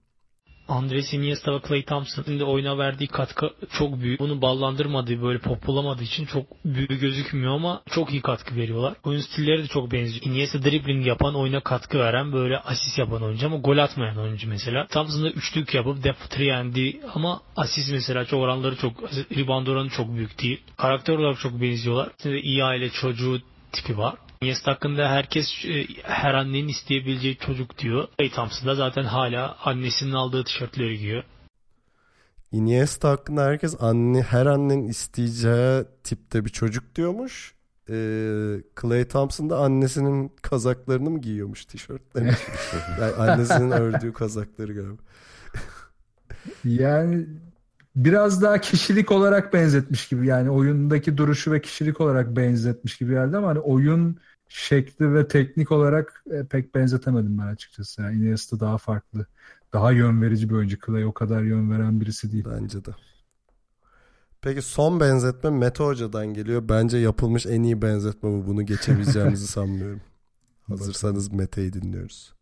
Speaker 7: Andres Iniesta ve Clay Thompson'ın da oyuna verdiği katkı çok büyük. Bunu ballandırmadığı böyle pop bulamadığı için çok büyük gözükmüyor ama çok iyi katkı veriyorlar. Oyun stilleri de çok benziyor. Iniesta dribbling yapan, oyuna katkı veren, böyle asist yapan oyuncu ama gol atmayan oyuncu mesela. Thompson da üçlük yapıp def triyendi ama asist mesela çok oranları çok, rebound oranı çok büyük değil. Karakter olarak çok benziyorlar. Şimdi iyi aile çocuğu tipi var. Iniesta hakkında herkes e, her annenin isteyebileceği çocuk diyor. Clay Thompson da zaten hala annesinin aldığı tişörtleri giyiyor.
Speaker 1: Iniesta hakkında herkes anne her annenin isteyeceği tipte bir çocuk diyormuş. Ee, Clay Thompson da annesinin kazaklarını mı giyiyormuş tişörtlerini? yani annesinin ördüğü kazakları galiba.
Speaker 3: Yani biraz daha kişilik olarak benzetmiş gibi yani oyundaki duruşu ve kişilik olarak benzetmiş gibi geldi ama hani oyun şekli ve teknik olarak e, pek benzetemedim ben açıkçası. Yani Iniesta daha farklı. Daha yön verici bir oyuncu. Clay o kadar yön veren birisi değil.
Speaker 1: Bence de. Peki son benzetme Mete Hoca'dan geliyor. Bence yapılmış en iyi benzetme bu. Bunu geçebileceğimizi sanmıyorum. Hazırsanız Mete'yi dinliyoruz.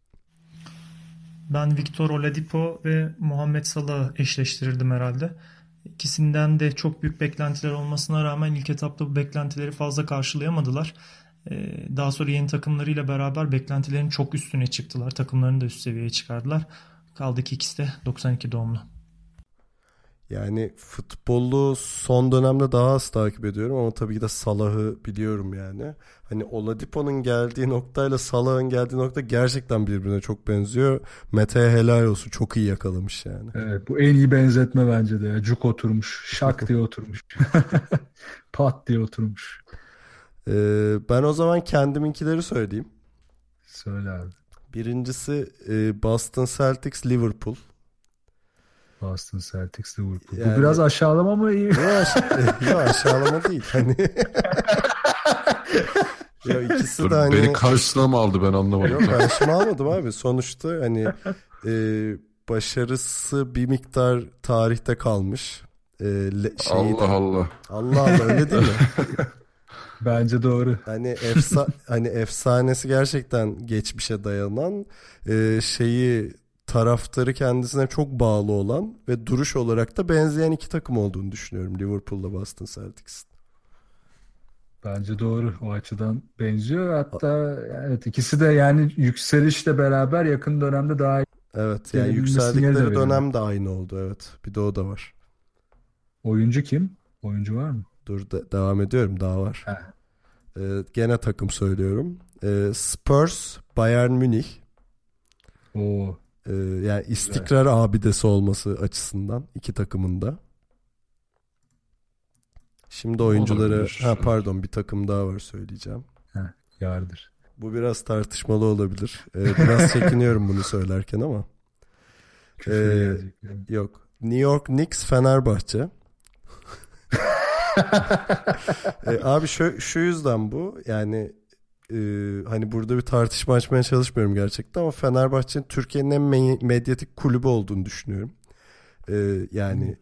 Speaker 8: Ben Victor Oladipo ve Muhammed Salah'ı eşleştirirdim herhalde. İkisinden de çok büyük beklentiler olmasına rağmen ilk etapta bu beklentileri fazla karşılayamadılar. Ee, daha sonra yeni takımlarıyla beraber beklentilerin çok üstüne çıktılar. Takımlarını da üst seviyeye çıkardılar. Kaldı ki ikisi de 92 doğumlu.
Speaker 1: Yani futbolu son dönemde daha az takip ediyorum ama tabii ki de Salah'ı biliyorum yani. Hani Oladipo'nun geldiği noktayla Salah'ın geldiği nokta gerçekten birbirine çok benziyor. Mete'ye helal olsun çok iyi yakalamış yani.
Speaker 3: Evet bu en iyi benzetme bence de ya. Cuk oturmuş, şak diye oturmuş. Pat diye oturmuş.
Speaker 1: Ee, ben o zaman kendiminkileri söyleyeyim.
Speaker 3: Söyle abi.
Speaker 1: Birincisi e, Boston Celtics Liverpool.
Speaker 3: Boston Celtics Liverpool.
Speaker 1: Yani-
Speaker 3: Bu biraz aşağılama mı iyi?
Speaker 1: Yok aş- yok, aşağılama değil. Hani ya ikisi
Speaker 2: Dur,
Speaker 1: de hani
Speaker 2: Beni karşısına mı aldı ben anlamadım.
Speaker 1: Yok karşıma almadım abi. Sonuçta hani e, başarısı bir miktar tarihte kalmış. E, le- şeyi de-
Speaker 2: Allah Allah.
Speaker 1: Allah Allah öyle değil mi?
Speaker 3: Bence doğru.
Speaker 1: Hani efsa hani efsanesi gerçekten geçmişe dayanan e, şeyi taraftarı kendisine çok bağlı olan ve duruş olarak da benzeyen iki takım olduğunu düşünüyorum Liverpool'la Boston Celtics'in.
Speaker 3: Bence doğru. O açıdan benziyor. Hatta evet ikisi de yani yükselişle beraber yakın dönemde daha
Speaker 1: Evet yani yükseldikleri dönem de aynı oldu evet. Bir de o da var.
Speaker 3: Oyuncu kim? Oyuncu var mı?
Speaker 1: Dur de- devam ediyorum daha var. Ee, gene takım söylüyorum. Ee, Spurs, Bayern Münih.
Speaker 3: Oo.
Speaker 1: Ee, yani istikrar abidesi olması açısından iki takımın da. Şimdi oyuncuları
Speaker 2: Olabilir.
Speaker 1: ha pardon bir takım daha var söyleyeceğim.
Speaker 3: Yardır.
Speaker 1: Bu biraz tartışmalı olabilir. Ee, biraz çekiniyorum bunu söylerken ama. Ee. Yok. New York Knicks Fenerbahçe. E, abi şu, şu yüzden bu yani e, hani burada bir tartışma açmaya çalışmıyorum gerçekten ama Fenerbahçe'nin Türkiye'nin en me- medyatik kulübü olduğunu düşünüyorum. E, yani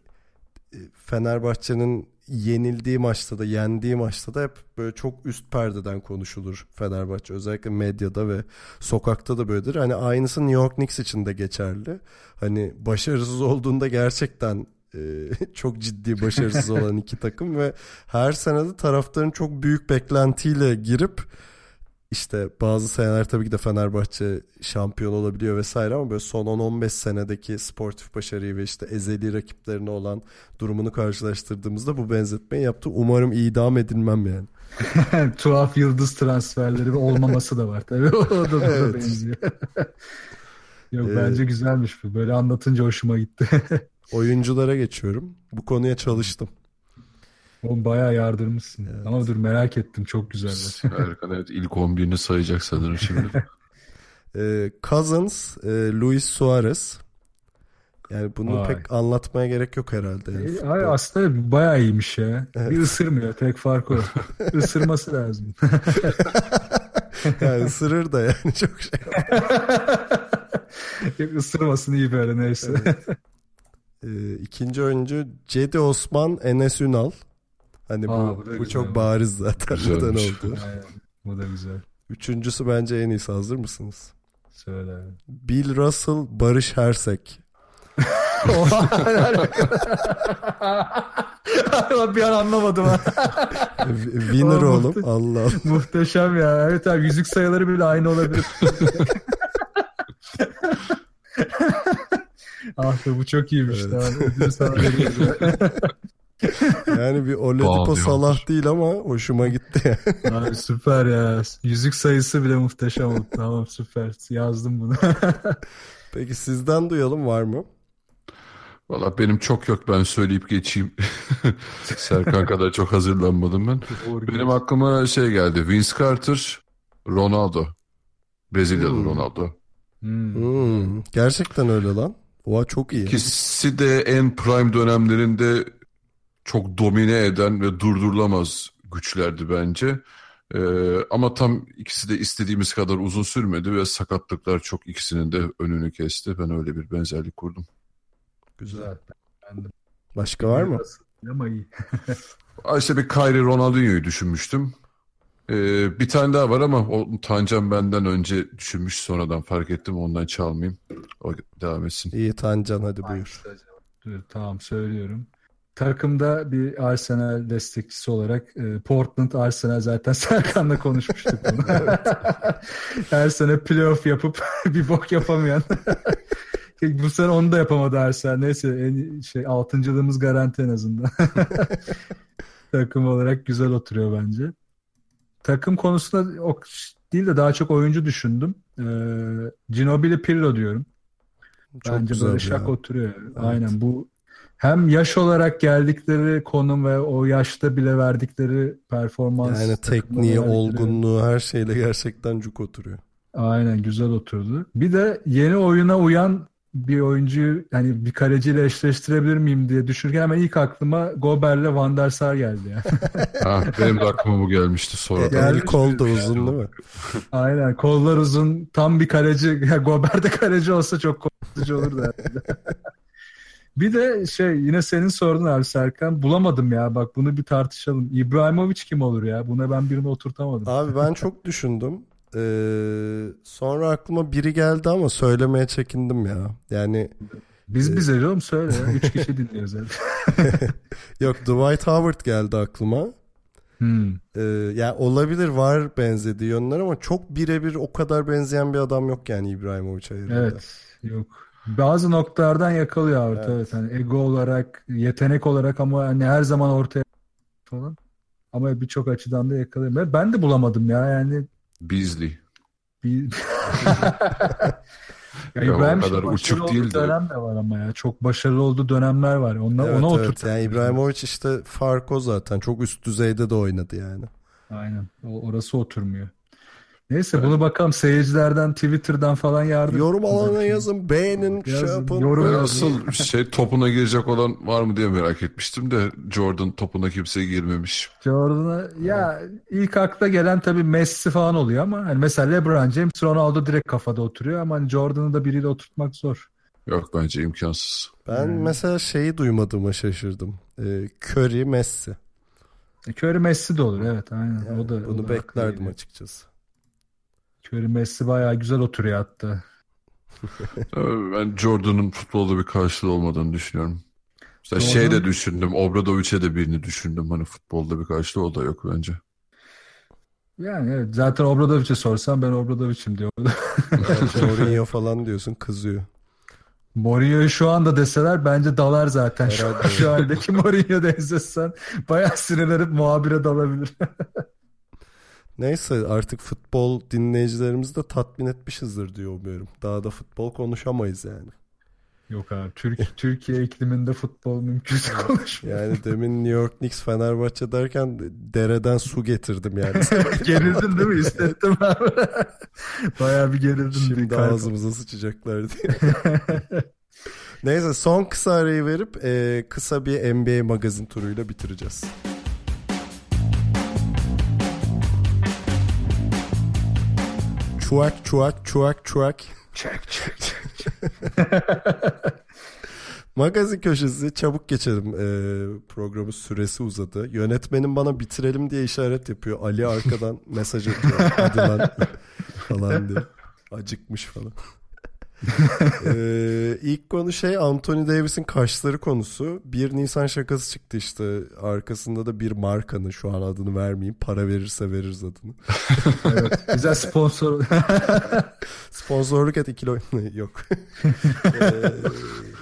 Speaker 1: e, Fenerbahçe'nin yenildiği maçta da yendiği maçta da hep böyle çok üst perdeden konuşulur Fenerbahçe. Özellikle medyada ve sokakta da böyledir. Hani aynısı New York Knicks için de geçerli. Hani başarısız olduğunda gerçekten e, çok ciddi başarısız olan iki takım ve her sene de taraftarın çok büyük beklentiyle girip işte bazı seneler tabii ki de Fenerbahçe şampiyon olabiliyor vesaire ama böyle son 10-15 senedeki sportif başarıyı ve işte ezeli rakiplerine olan durumunu karşılaştırdığımızda bu benzetmeyi yaptı. Umarım idam edilmem yani.
Speaker 3: Tuhaf yıldız transferleri ve olmaması da var tabii. O da, da
Speaker 1: Evet.
Speaker 3: benziyor. Yok
Speaker 1: Ee,
Speaker 3: bence güzelmiş bu. Böyle anlatınca hoşuma gitti.
Speaker 1: Oyunculara geçiyorum. Bu konuya çalıştım.
Speaker 3: Oğlum bayağı yardırmışsın.
Speaker 1: Evet.
Speaker 3: Ama dur merak ettim. Çok güzeller.
Speaker 2: Erkan evet ilk 11'ini sayacak sanırım şimdi.
Speaker 1: Ee, Cousins, e, Luis Suarez. Yani bunu
Speaker 3: Vay.
Speaker 1: pek anlatmaya gerek yok herhalde. Yani
Speaker 3: E, Ay, aslında bayağı iyiymiş ya.
Speaker 1: Evet.
Speaker 3: Bir ısırmıyor. Tek farkı o. Isırması lazım.
Speaker 1: yani ısırır da yani çok şey.
Speaker 3: Isırmasın iyi böyle neyse.
Speaker 1: Ee, ikinci oyuncu Cedi Osman, Enes Ünal. Hani bu,
Speaker 3: Aa, bu
Speaker 1: bu
Speaker 3: güzel.
Speaker 1: çok bariz zaten neden oldu.
Speaker 3: Aynen. Bu da güzel.
Speaker 1: Üçüncüsü bence en iyisi hazır mısınız?
Speaker 3: Söyle.
Speaker 1: Bill Russell, Barış Hersek.
Speaker 3: bir an anlamadım ha.
Speaker 1: Winner oğlum. Allah Allah.
Speaker 3: Muhteşem ya. Evet abi yüzük sayıları bile aynı olabilir. ah be bu çok iyiymiş.
Speaker 1: Evet.
Speaker 3: Tamam, ödülü sana veriyorum.
Speaker 1: Yani bir Oladipo. Salah değil ama hoşuma gitti.
Speaker 3: Abi süper ya. Yüzük sayısı bile muhteşem oldu. Tamam süper. Yazdım bunu.
Speaker 1: Peki sizden duyalım var mı?
Speaker 2: Valla benim çok yok ben söyleyip geçeyim. Serkan kadar çok hazırlanmadım ben. Benim aklıma şey geldi. Vince Carter, Ronaldo. Brezilyalı
Speaker 1: Hmm.
Speaker 2: Ronaldo.
Speaker 3: Hmm.
Speaker 1: Hmm, gerçekten öyle lan. Oha çok iyi.
Speaker 2: İkisi de en prime dönemlerinde çok domine eden ve durdurulamaz güçlerdi bence. Ee, ama tam ikisi de istediğimiz kadar uzun sürmedi ve sakatlıklar çok ikisinin de önünü kesti. Ben öyle bir benzerlik kurdum.
Speaker 1: Güzel.
Speaker 3: Ben de
Speaker 1: Başka var mı?
Speaker 3: Ama iyi.
Speaker 2: İşte bir Kyrie Ronaldinho'yu düşünmüştüm. Ee, bir tane daha var ama o Tancan benden önce düşünmüş sonradan fark ettim ondan çalmayayım. O devam etsin.
Speaker 1: İyi Tancan hadi buyur.
Speaker 3: Dur, tamam söylüyorum. Takımda bir Arsenal destekçisi olarak e, Portland Arsenal zaten Serkan'la konuşmuştuk bunu. Her sene playoff yapıp bir bok yapamayan. Bu sene onu da yapamadı Arsenal. Neyse en şey altıncılığımız garanti en azından. Takım olarak güzel oturuyor bence. Takım konusunda o değil de daha çok oyuncu düşündüm. Ee, Ginobili Pirlo diyorum.
Speaker 1: Çok
Speaker 3: Bence
Speaker 1: güzel
Speaker 3: böyle
Speaker 1: ya.
Speaker 3: şak oturuyor. Aynen bu hem yaş olarak geldikleri konum ve o yaşta bile verdikleri performans
Speaker 1: Yani tekniği, olgunluğu her şeyle gerçekten cuk oturuyor.
Speaker 3: Aynen güzel oturdu. Bir de yeni oyuna uyan bir oyuncuyu hani bir kaleciyle eşleştirebilir miyim diye düşünürken hemen ilk aklıma Gober'le Van der Sar geldi ya.
Speaker 2: Ha, benim de aklıma bu gelmişti sonradan.
Speaker 1: El
Speaker 3: Gelmiş
Speaker 1: kol da uzun değil mi?
Speaker 3: Aynen kollar uzun tam bir kaleci. Ya Gober de kaleci olsa çok korkutucu olurdu herhalde. bir de şey yine senin sordun abi Serkan. Bulamadım ya bak bunu bir tartışalım. İbrahimovic kim olur ya? Buna ben birini oturtamadım.
Speaker 1: Abi ben çok düşündüm. Ee, sonra aklıma biri geldi ama söylemeye çekindim ya. Yani
Speaker 3: Biz bize oğlum söyle ya. Üç kişi dinliyoruz hep.
Speaker 1: yok Dwight Howard geldi aklıma.
Speaker 3: Hmm.
Speaker 1: Ee, yani olabilir var benzediği yönler ama çok birebir o kadar benzeyen bir adam yok yani İbrahimovic ayırında.
Speaker 3: Evet. Yok. Bazı noktalardan yakalıyor Howard evet.
Speaker 1: Evet.
Speaker 3: Hani ego olarak, yetenek olarak ama hani her zaman ortaya falan. Ama birçok açıdan da yakalıyor. Ben de bulamadım ya yani
Speaker 2: Beasley.
Speaker 3: bir... ya İbrahim
Speaker 2: kadar
Speaker 3: çok başarılı
Speaker 2: uçuk
Speaker 3: olduğu
Speaker 2: değil de.
Speaker 3: dönem de var ama ya. Çok başarılı olduğu dönemler var. Ona,
Speaker 1: Evet,
Speaker 3: ona
Speaker 1: evet.
Speaker 3: oturt.
Speaker 1: Yani İbrahimovic işte fark o zaten. Çok üst düzeyde de oynadı yani.
Speaker 3: Aynen. O, orası oturmuyor. Neyse bunu bakalım seyircilerden, Twitter'dan falan yardım.
Speaker 1: Yorum alanına yazın, beğenin, şey
Speaker 3: Yazın,
Speaker 1: yapın.
Speaker 3: yorum
Speaker 2: Ben
Speaker 3: yazın.
Speaker 2: asıl şey topuna girecek olan var mı diye merak etmiştim de Jordan topuna kimse girmemiş.
Speaker 3: Jordan'a ya ilk akla gelen tabii Messi falan oluyor ama hani mesela LeBron James, Ronaldo direkt kafada oturuyor ama hani Jordan'ı da biriyle oturtmak zor.
Speaker 2: Yok bence imkansız.
Speaker 1: Ben mesela şeyi duymadığıma şaşırdım. Ee, Curry, Messi.
Speaker 3: E, Curry Messi de olur evet aynen.
Speaker 1: Yani
Speaker 3: o da o
Speaker 1: bunu
Speaker 3: da
Speaker 1: beklerdim açıkçası.
Speaker 3: Curry Messi bayağı güzel oturuyor hatta.
Speaker 2: Ben Jordan'ın futbolda bir karşılığı olmadığını düşünüyorum. Mesela
Speaker 3: Jordan-
Speaker 2: şey de düşündüm. Obradovic'e de birini düşündüm. Hani futbolda bir karşılığı o da yok bence.
Speaker 3: Yani evet zaten Obradovic'e sorsam ben Obradovic'im diyor.
Speaker 1: Mourinho falan diyorsun kızıyor.
Speaker 3: Mourinho'yu şu anda deseler bence dalar zaten. Şu,
Speaker 1: Herhalde.
Speaker 3: şu haldeki Mourinho da izlesen bayağı sinirlenip muhabire dalabilir.
Speaker 1: Neyse artık futbol dinleyicilerimizi de tatmin etmişizdir diyor umuyorum. Daha da futbol konuşamayız yani.
Speaker 3: Yok abi Türk, Türkiye ikliminde futbol mümkünse konuşmuyor.
Speaker 1: Yani demin New York Knicks Fenerbahçe derken dereden su getirdim yani.
Speaker 3: Gerildin değil mi? Hissettim abi. Bayağı bir gerildin.
Speaker 1: Şimdi
Speaker 3: bir
Speaker 1: ağzımıza sıçacaklar diye. Neyse son kısa arayı verip e, kısa bir NBA magazin turuyla bitireceğiz. Çuak çuak çuak çuak.
Speaker 3: Çek çek çek.
Speaker 1: Magazin köşesi çabuk geçelim. Ee, programın süresi uzadı. Yönetmenim bana bitirelim diye işaret yapıyor. Ali arkadan mesaj atıyor. Hadi lan falan diye. Acıkmış falan. ee, ilk konu şey Anthony Davis'in kaşları konusu. 1 Nisan şakası çıktı işte. Arkasında da bir markanın şu an adını vermeyeyim. Para verirse veririz adını.
Speaker 3: evet, güzel sponsor.
Speaker 1: Sponsorluk et ikili oyunu yok. ee,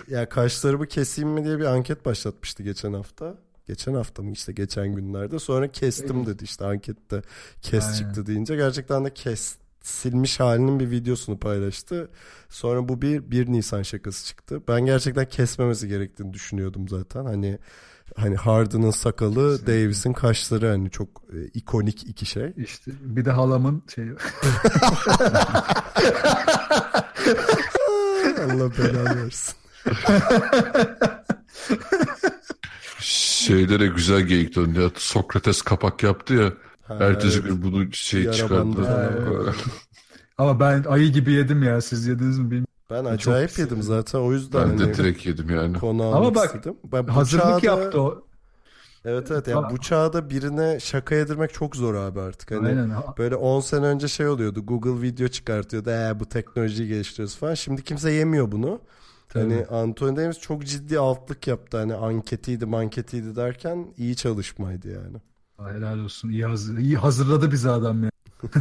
Speaker 1: ya kaşlarımı keseyim mi diye bir anket başlatmıştı geçen hafta. Geçen hafta mı işte geçen günlerde. Sonra kestim dedi işte ankette kes Aynen. çıktı deyince. Gerçekten de kes silmiş halinin bir videosunu paylaştı. Sonra bu bir 1 Nisan şakası çıktı. Ben gerçekten kesmemesi gerektiğini düşünüyordum zaten. Hani hani Harden'ın sakalı, Davis'in kaşları hani çok e, ikonik iki şey.
Speaker 3: İşte bir de halamın şeyi.
Speaker 1: Allah belanı versin.
Speaker 2: Şeylere güzel geyik döndü ya. Sokrates kapak yaptı ya. Ha, Ertesi evet. gün bunu şey çıkardı.
Speaker 3: Ama ben ayı gibi yedim ya. Siz yediniz mi bilmiyorum.
Speaker 1: Ben acayip Çok yedim zaten o yüzden.
Speaker 2: Ben hani de direkt yedim yani.
Speaker 1: Konu Ama bak istedim.
Speaker 3: Ben hazırlık çağda... yaptı o.
Speaker 1: Evet evet yani bu çağda birine şaka yedirmek çok zor abi artık. Hani Aynen. böyle 10 sene önce şey oluyordu. Google video çıkartıyordu. Ee, bu teknolojiyi geliştiriyoruz falan. Şimdi kimse yemiyor bunu. Tabii. Hani Anthony Davis çok ciddi altlık yaptı. Hani anketiydi manketiydi derken iyi çalışmaydı yani.
Speaker 3: Helal olsun. İyi, hazır, iyi hazırladı bizi adam ya.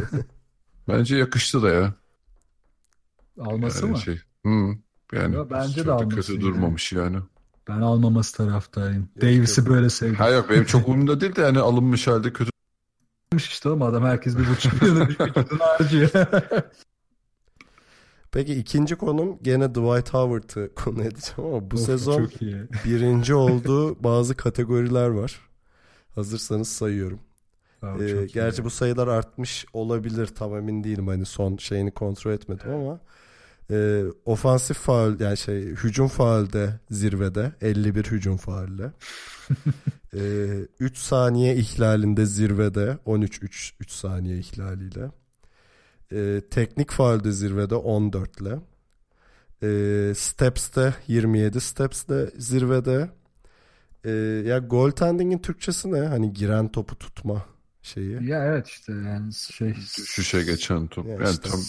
Speaker 2: Bence yakıştı da ya.
Speaker 3: Alması
Speaker 2: yani
Speaker 3: mı?
Speaker 2: Şey, hı, yani
Speaker 3: ya bence de alması.
Speaker 2: kötü durmamış yani.
Speaker 3: Ben almaması taraftarıyım. Davis'i böyle sevdim.
Speaker 2: Ha yok benim çok umurumda değil de yani alınmış halde kötü.
Speaker 3: işte oğlum adam herkes bir buçuk milyonu bir vücudunu harcıyor.
Speaker 1: Peki ikinci konum gene Dwight Howard'ı konu edeceğim ama bu of, sezon birinci olduğu bazı kategoriler var. Hazırsanız sayıyorum. Abi, ee, gerçi iyi. bu sayılar artmış olabilir tam emin değilim hani son şeyini kontrol etmedim evet. ama e, ofansif faal yani şey hücum faalde zirvede 51 hücum faalle. e, 3 saniye ihlalinde zirvede 13 3 3 saniye ihlaliyle. E, teknik faalde zirvede 14 ile. E, steps'te 27 steps'te zirvede. E, ya goaltending'in Türkçesi ne? Hani giren topu tutma şeyi.
Speaker 3: Ya evet işte yani şey
Speaker 2: düşüşe geçen top. Yani,
Speaker 3: yani
Speaker 2: işte, tam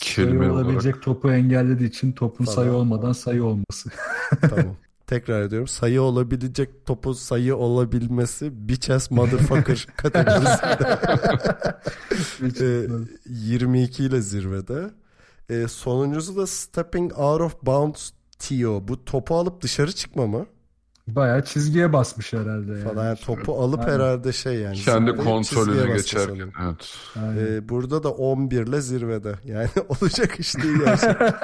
Speaker 3: kelime olabilecek olarak... topu engellediği için topun tamam. sayı olmadan sayı olması.
Speaker 1: tamam. Tekrar ediyorum. Sayı olabilecek topu sayı olabilmesi bitch ass motherfucker kategorisinde. e, 22 ile zirvede. E, sonuncusu da stepping out of bounds Tio. Bu topu alıp dışarı çıkma mı?
Speaker 3: Bayağı çizgiye basmış herhalde. Yani.
Speaker 1: Falan yani topu alıp Aynen. herhalde şey yani.
Speaker 2: Kendi kontrolüne geçerken. Evet.
Speaker 1: Ee, burada da 11 ile zirvede. Yani olacak iş değil gerçekten.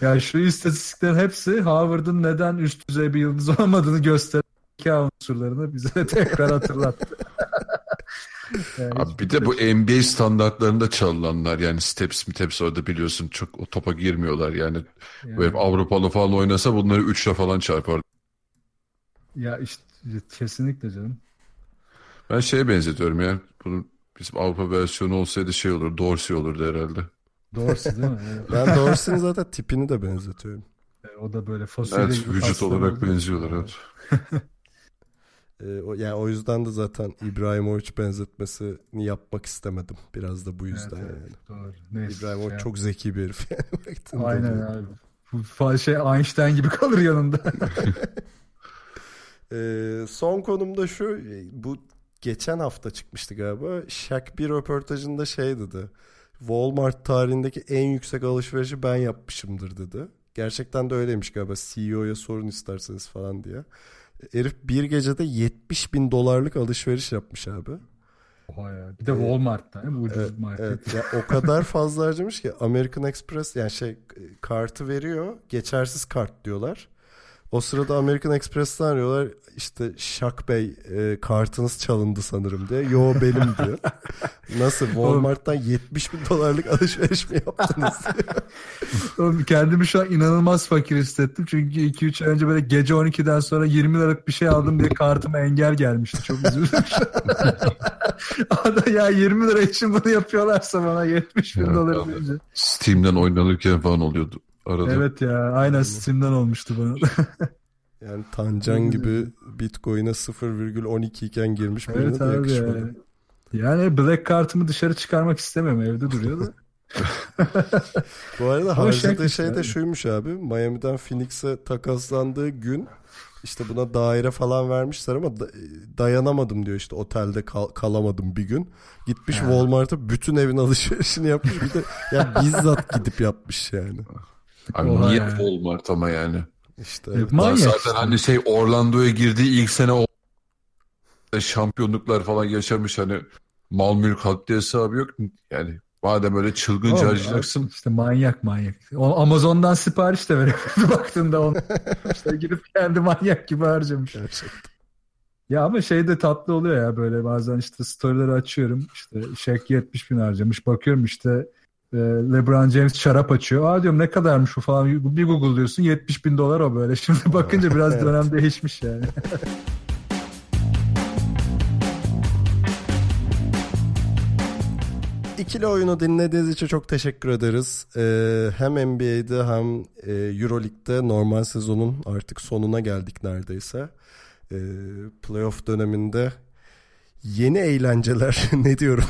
Speaker 3: yani şu istatistiklerin hepsi Howard'ın neden üst düzey bir yıldız olmadığını gösteren iki unsurlarını bize tekrar hatırlattı.
Speaker 2: yani Abi bir de bu NBA standartlarında çalınanlar yani steps mi teps orada biliyorsun çok o topa girmiyorlar yani, yani. böyle Avrupalı falan oynasa bunları 3'le falan çarpar.
Speaker 3: Ya işte kesinlikle canım.
Speaker 2: Ben şeye benzetiyorum ya. Bunun bizim Avrupa versiyonu olsaydı şey olur. Dorsey olurdu herhalde.
Speaker 3: Dorsey değil mi?
Speaker 1: ben Dorsey'nin zaten tipini de benzetiyorum.
Speaker 3: E, o da böyle fasulye
Speaker 2: Evet vücut olarak benziyorlar evet.
Speaker 1: e, o, yani o yüzden de zaten İbrahimovic benzetmesini yapmak istemedim. Biraz da bu yüzden evet, yani. Evet, doğru. Neyse, İbrahimovic şey çok zeki bir herif
Speaker 3: yani. Aynen abi. Bu şey Einstein gibi kalır yanında.
Speaker 1: Ee, son konumda şu bu geçen hafta çıkmıştı galiba. Shaq bir röportajında şey dedi. Walmart tarihindeki en yüksek alışverişi ben yapmışımdır dedi. Gerçekten de öyleymiş galiba. CEO'ya sorun isterseniz falan diye. Herif bir gecede 70 bin dolarlık alışveriş yapmış abi.
Speaker 3: Oha ya. Bir de Walmart'ta mi? Ucuz evet, market.
Speaker 1: Evet. Ya, o kadar fazla harcamış ki American Express yani şey kartı veriyor. Geçersiz kart diyorlar. O sırada American Express'ten arıyorlar. İşte Şak Bey e, kartınız çalındı sanırım diye. Yo benim diyor. Nasıl Walmart'tan 70 bin dolarlık alışveriş mi yaptınız
Speaker 3: Oğlum kendimi şu an inanılmaz fakir hissettim. Çünkü 2-3 ay önce böyle gece 12'den sonra 20 liralık bir şey aldım diye kartıma engel gelmişti. Çok üzüldüm. Ada ya 20 lira için bunu yapıyorlarsa bana 70 bin dolar deyince.
Speaker 2: Steam'den oynanırken falan oluyordu arada.
Speaker 3: Evet ya aynen Steam'den olmuştu bana.
Speaker 1: yani Tancan gibi Bitcoin'e 0,12 iken girmiş birine evet, de yakışmadı.
Speaker 3: Yani. yani Black kartımı dışarı çıkarmak istemiyorum evde duruyor da.
Speaker 1: Bu arada harcadığı şey de şuymuş abi. Miami'den Phoenix'e takaslandığı gün işte buna daire falan vermişler ama da- dayanamadım diyor işte otelde kal- kalamadım bir gün. Gitmiş Walmart'a bütün evin alışverişini yapmış. Bir de ya bizzat gidip yapmış yani.
Speaker 2: Abi
Speaker 3: Oha
Speaker 2: niye
Speaker 3: yani.
Speaker 2: Walmart ama yani.
Speaker 1: İşte
Speaker 3: Evet,
Speaker 1: evet.
Speaker 3: Manyak
Speaker 2: Zaten hani şey Orlando'ya girdiği ilk sene o şampiyonluklar falan yaşamış hani mal mülk haddi hesabı yok. Yani madem öyle çılgınca harcayacaksın.
Speaker 3: İşte manyak manyak. O Amazon'dan sipariş de verebilirdi baktığında onu. işte gidip kendi manyak gibi harcamış. Ya ama şey de tatlı oluyor ya böyle bazen işte storyleri açıyorum işte Shaq 70 bin harcamış bakıyorum işte e, LeBron James şarap açıyor. Aa diyorum ne kadarmış bu falan bir Google diyorsun 70 bin dolar o böyle. Şimdi bakınca biraz
Speaker 1: Evet.
Speaker 3: dönem değişmiş yani.
Speaker 1: İkili oyunu dinlediğiniz için çok teşekkür ederiz. Ee, hem NBA'de hem e, Euroleague'de normal sezonun artık sonuna geldik neredeyse. Ee, playoff döneminde yeni eğlenceler ne diyorum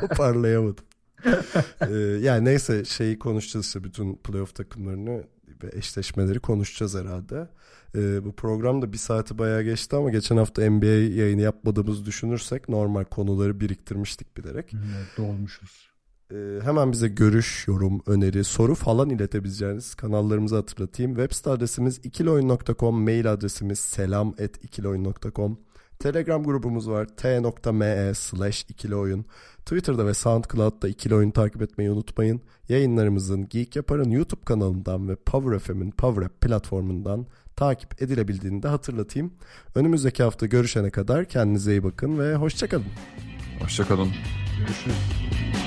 Speaker 1: toparlayamadım. Ee, yani neyse şeyi konuşacağız işte bütün playoff takımlarını ve eşleşmeleri konuşacağız herhalde. Ee, bu program da bir saati bayağı geçti ama geçen hafta NBA yayını yapmadığımızı düşünürsek normal konuları biriktirmiştik bilerek.
Speaker 3: Dolmuşuz.
Speaker 1: Ee, hemen bize görüş, yorum, öneri, soru falan iletebileceğiniz kanallarımızı hatırlatayım. Web site adresimiz ikiloyun.com, mail adresimiz selam.ikiloyun.com. Telegram grubumuz var t.me slash ikiloyun. Twitter'da ve SoundCloud'da ikili oyun takip etmeyi unutmayın. Yayınlarımızın Geek Yapar'ın YouTube kanalından ve Power FM'in Power App platformundan takip edilebildiğini de hatırlatayım. Önümüzdeki hafta görüşene kadar kendinize iyi bakın ve hoşçakalın.
Speaker 2: Hoşçakalın.
Speaker 3: Görüşürüz.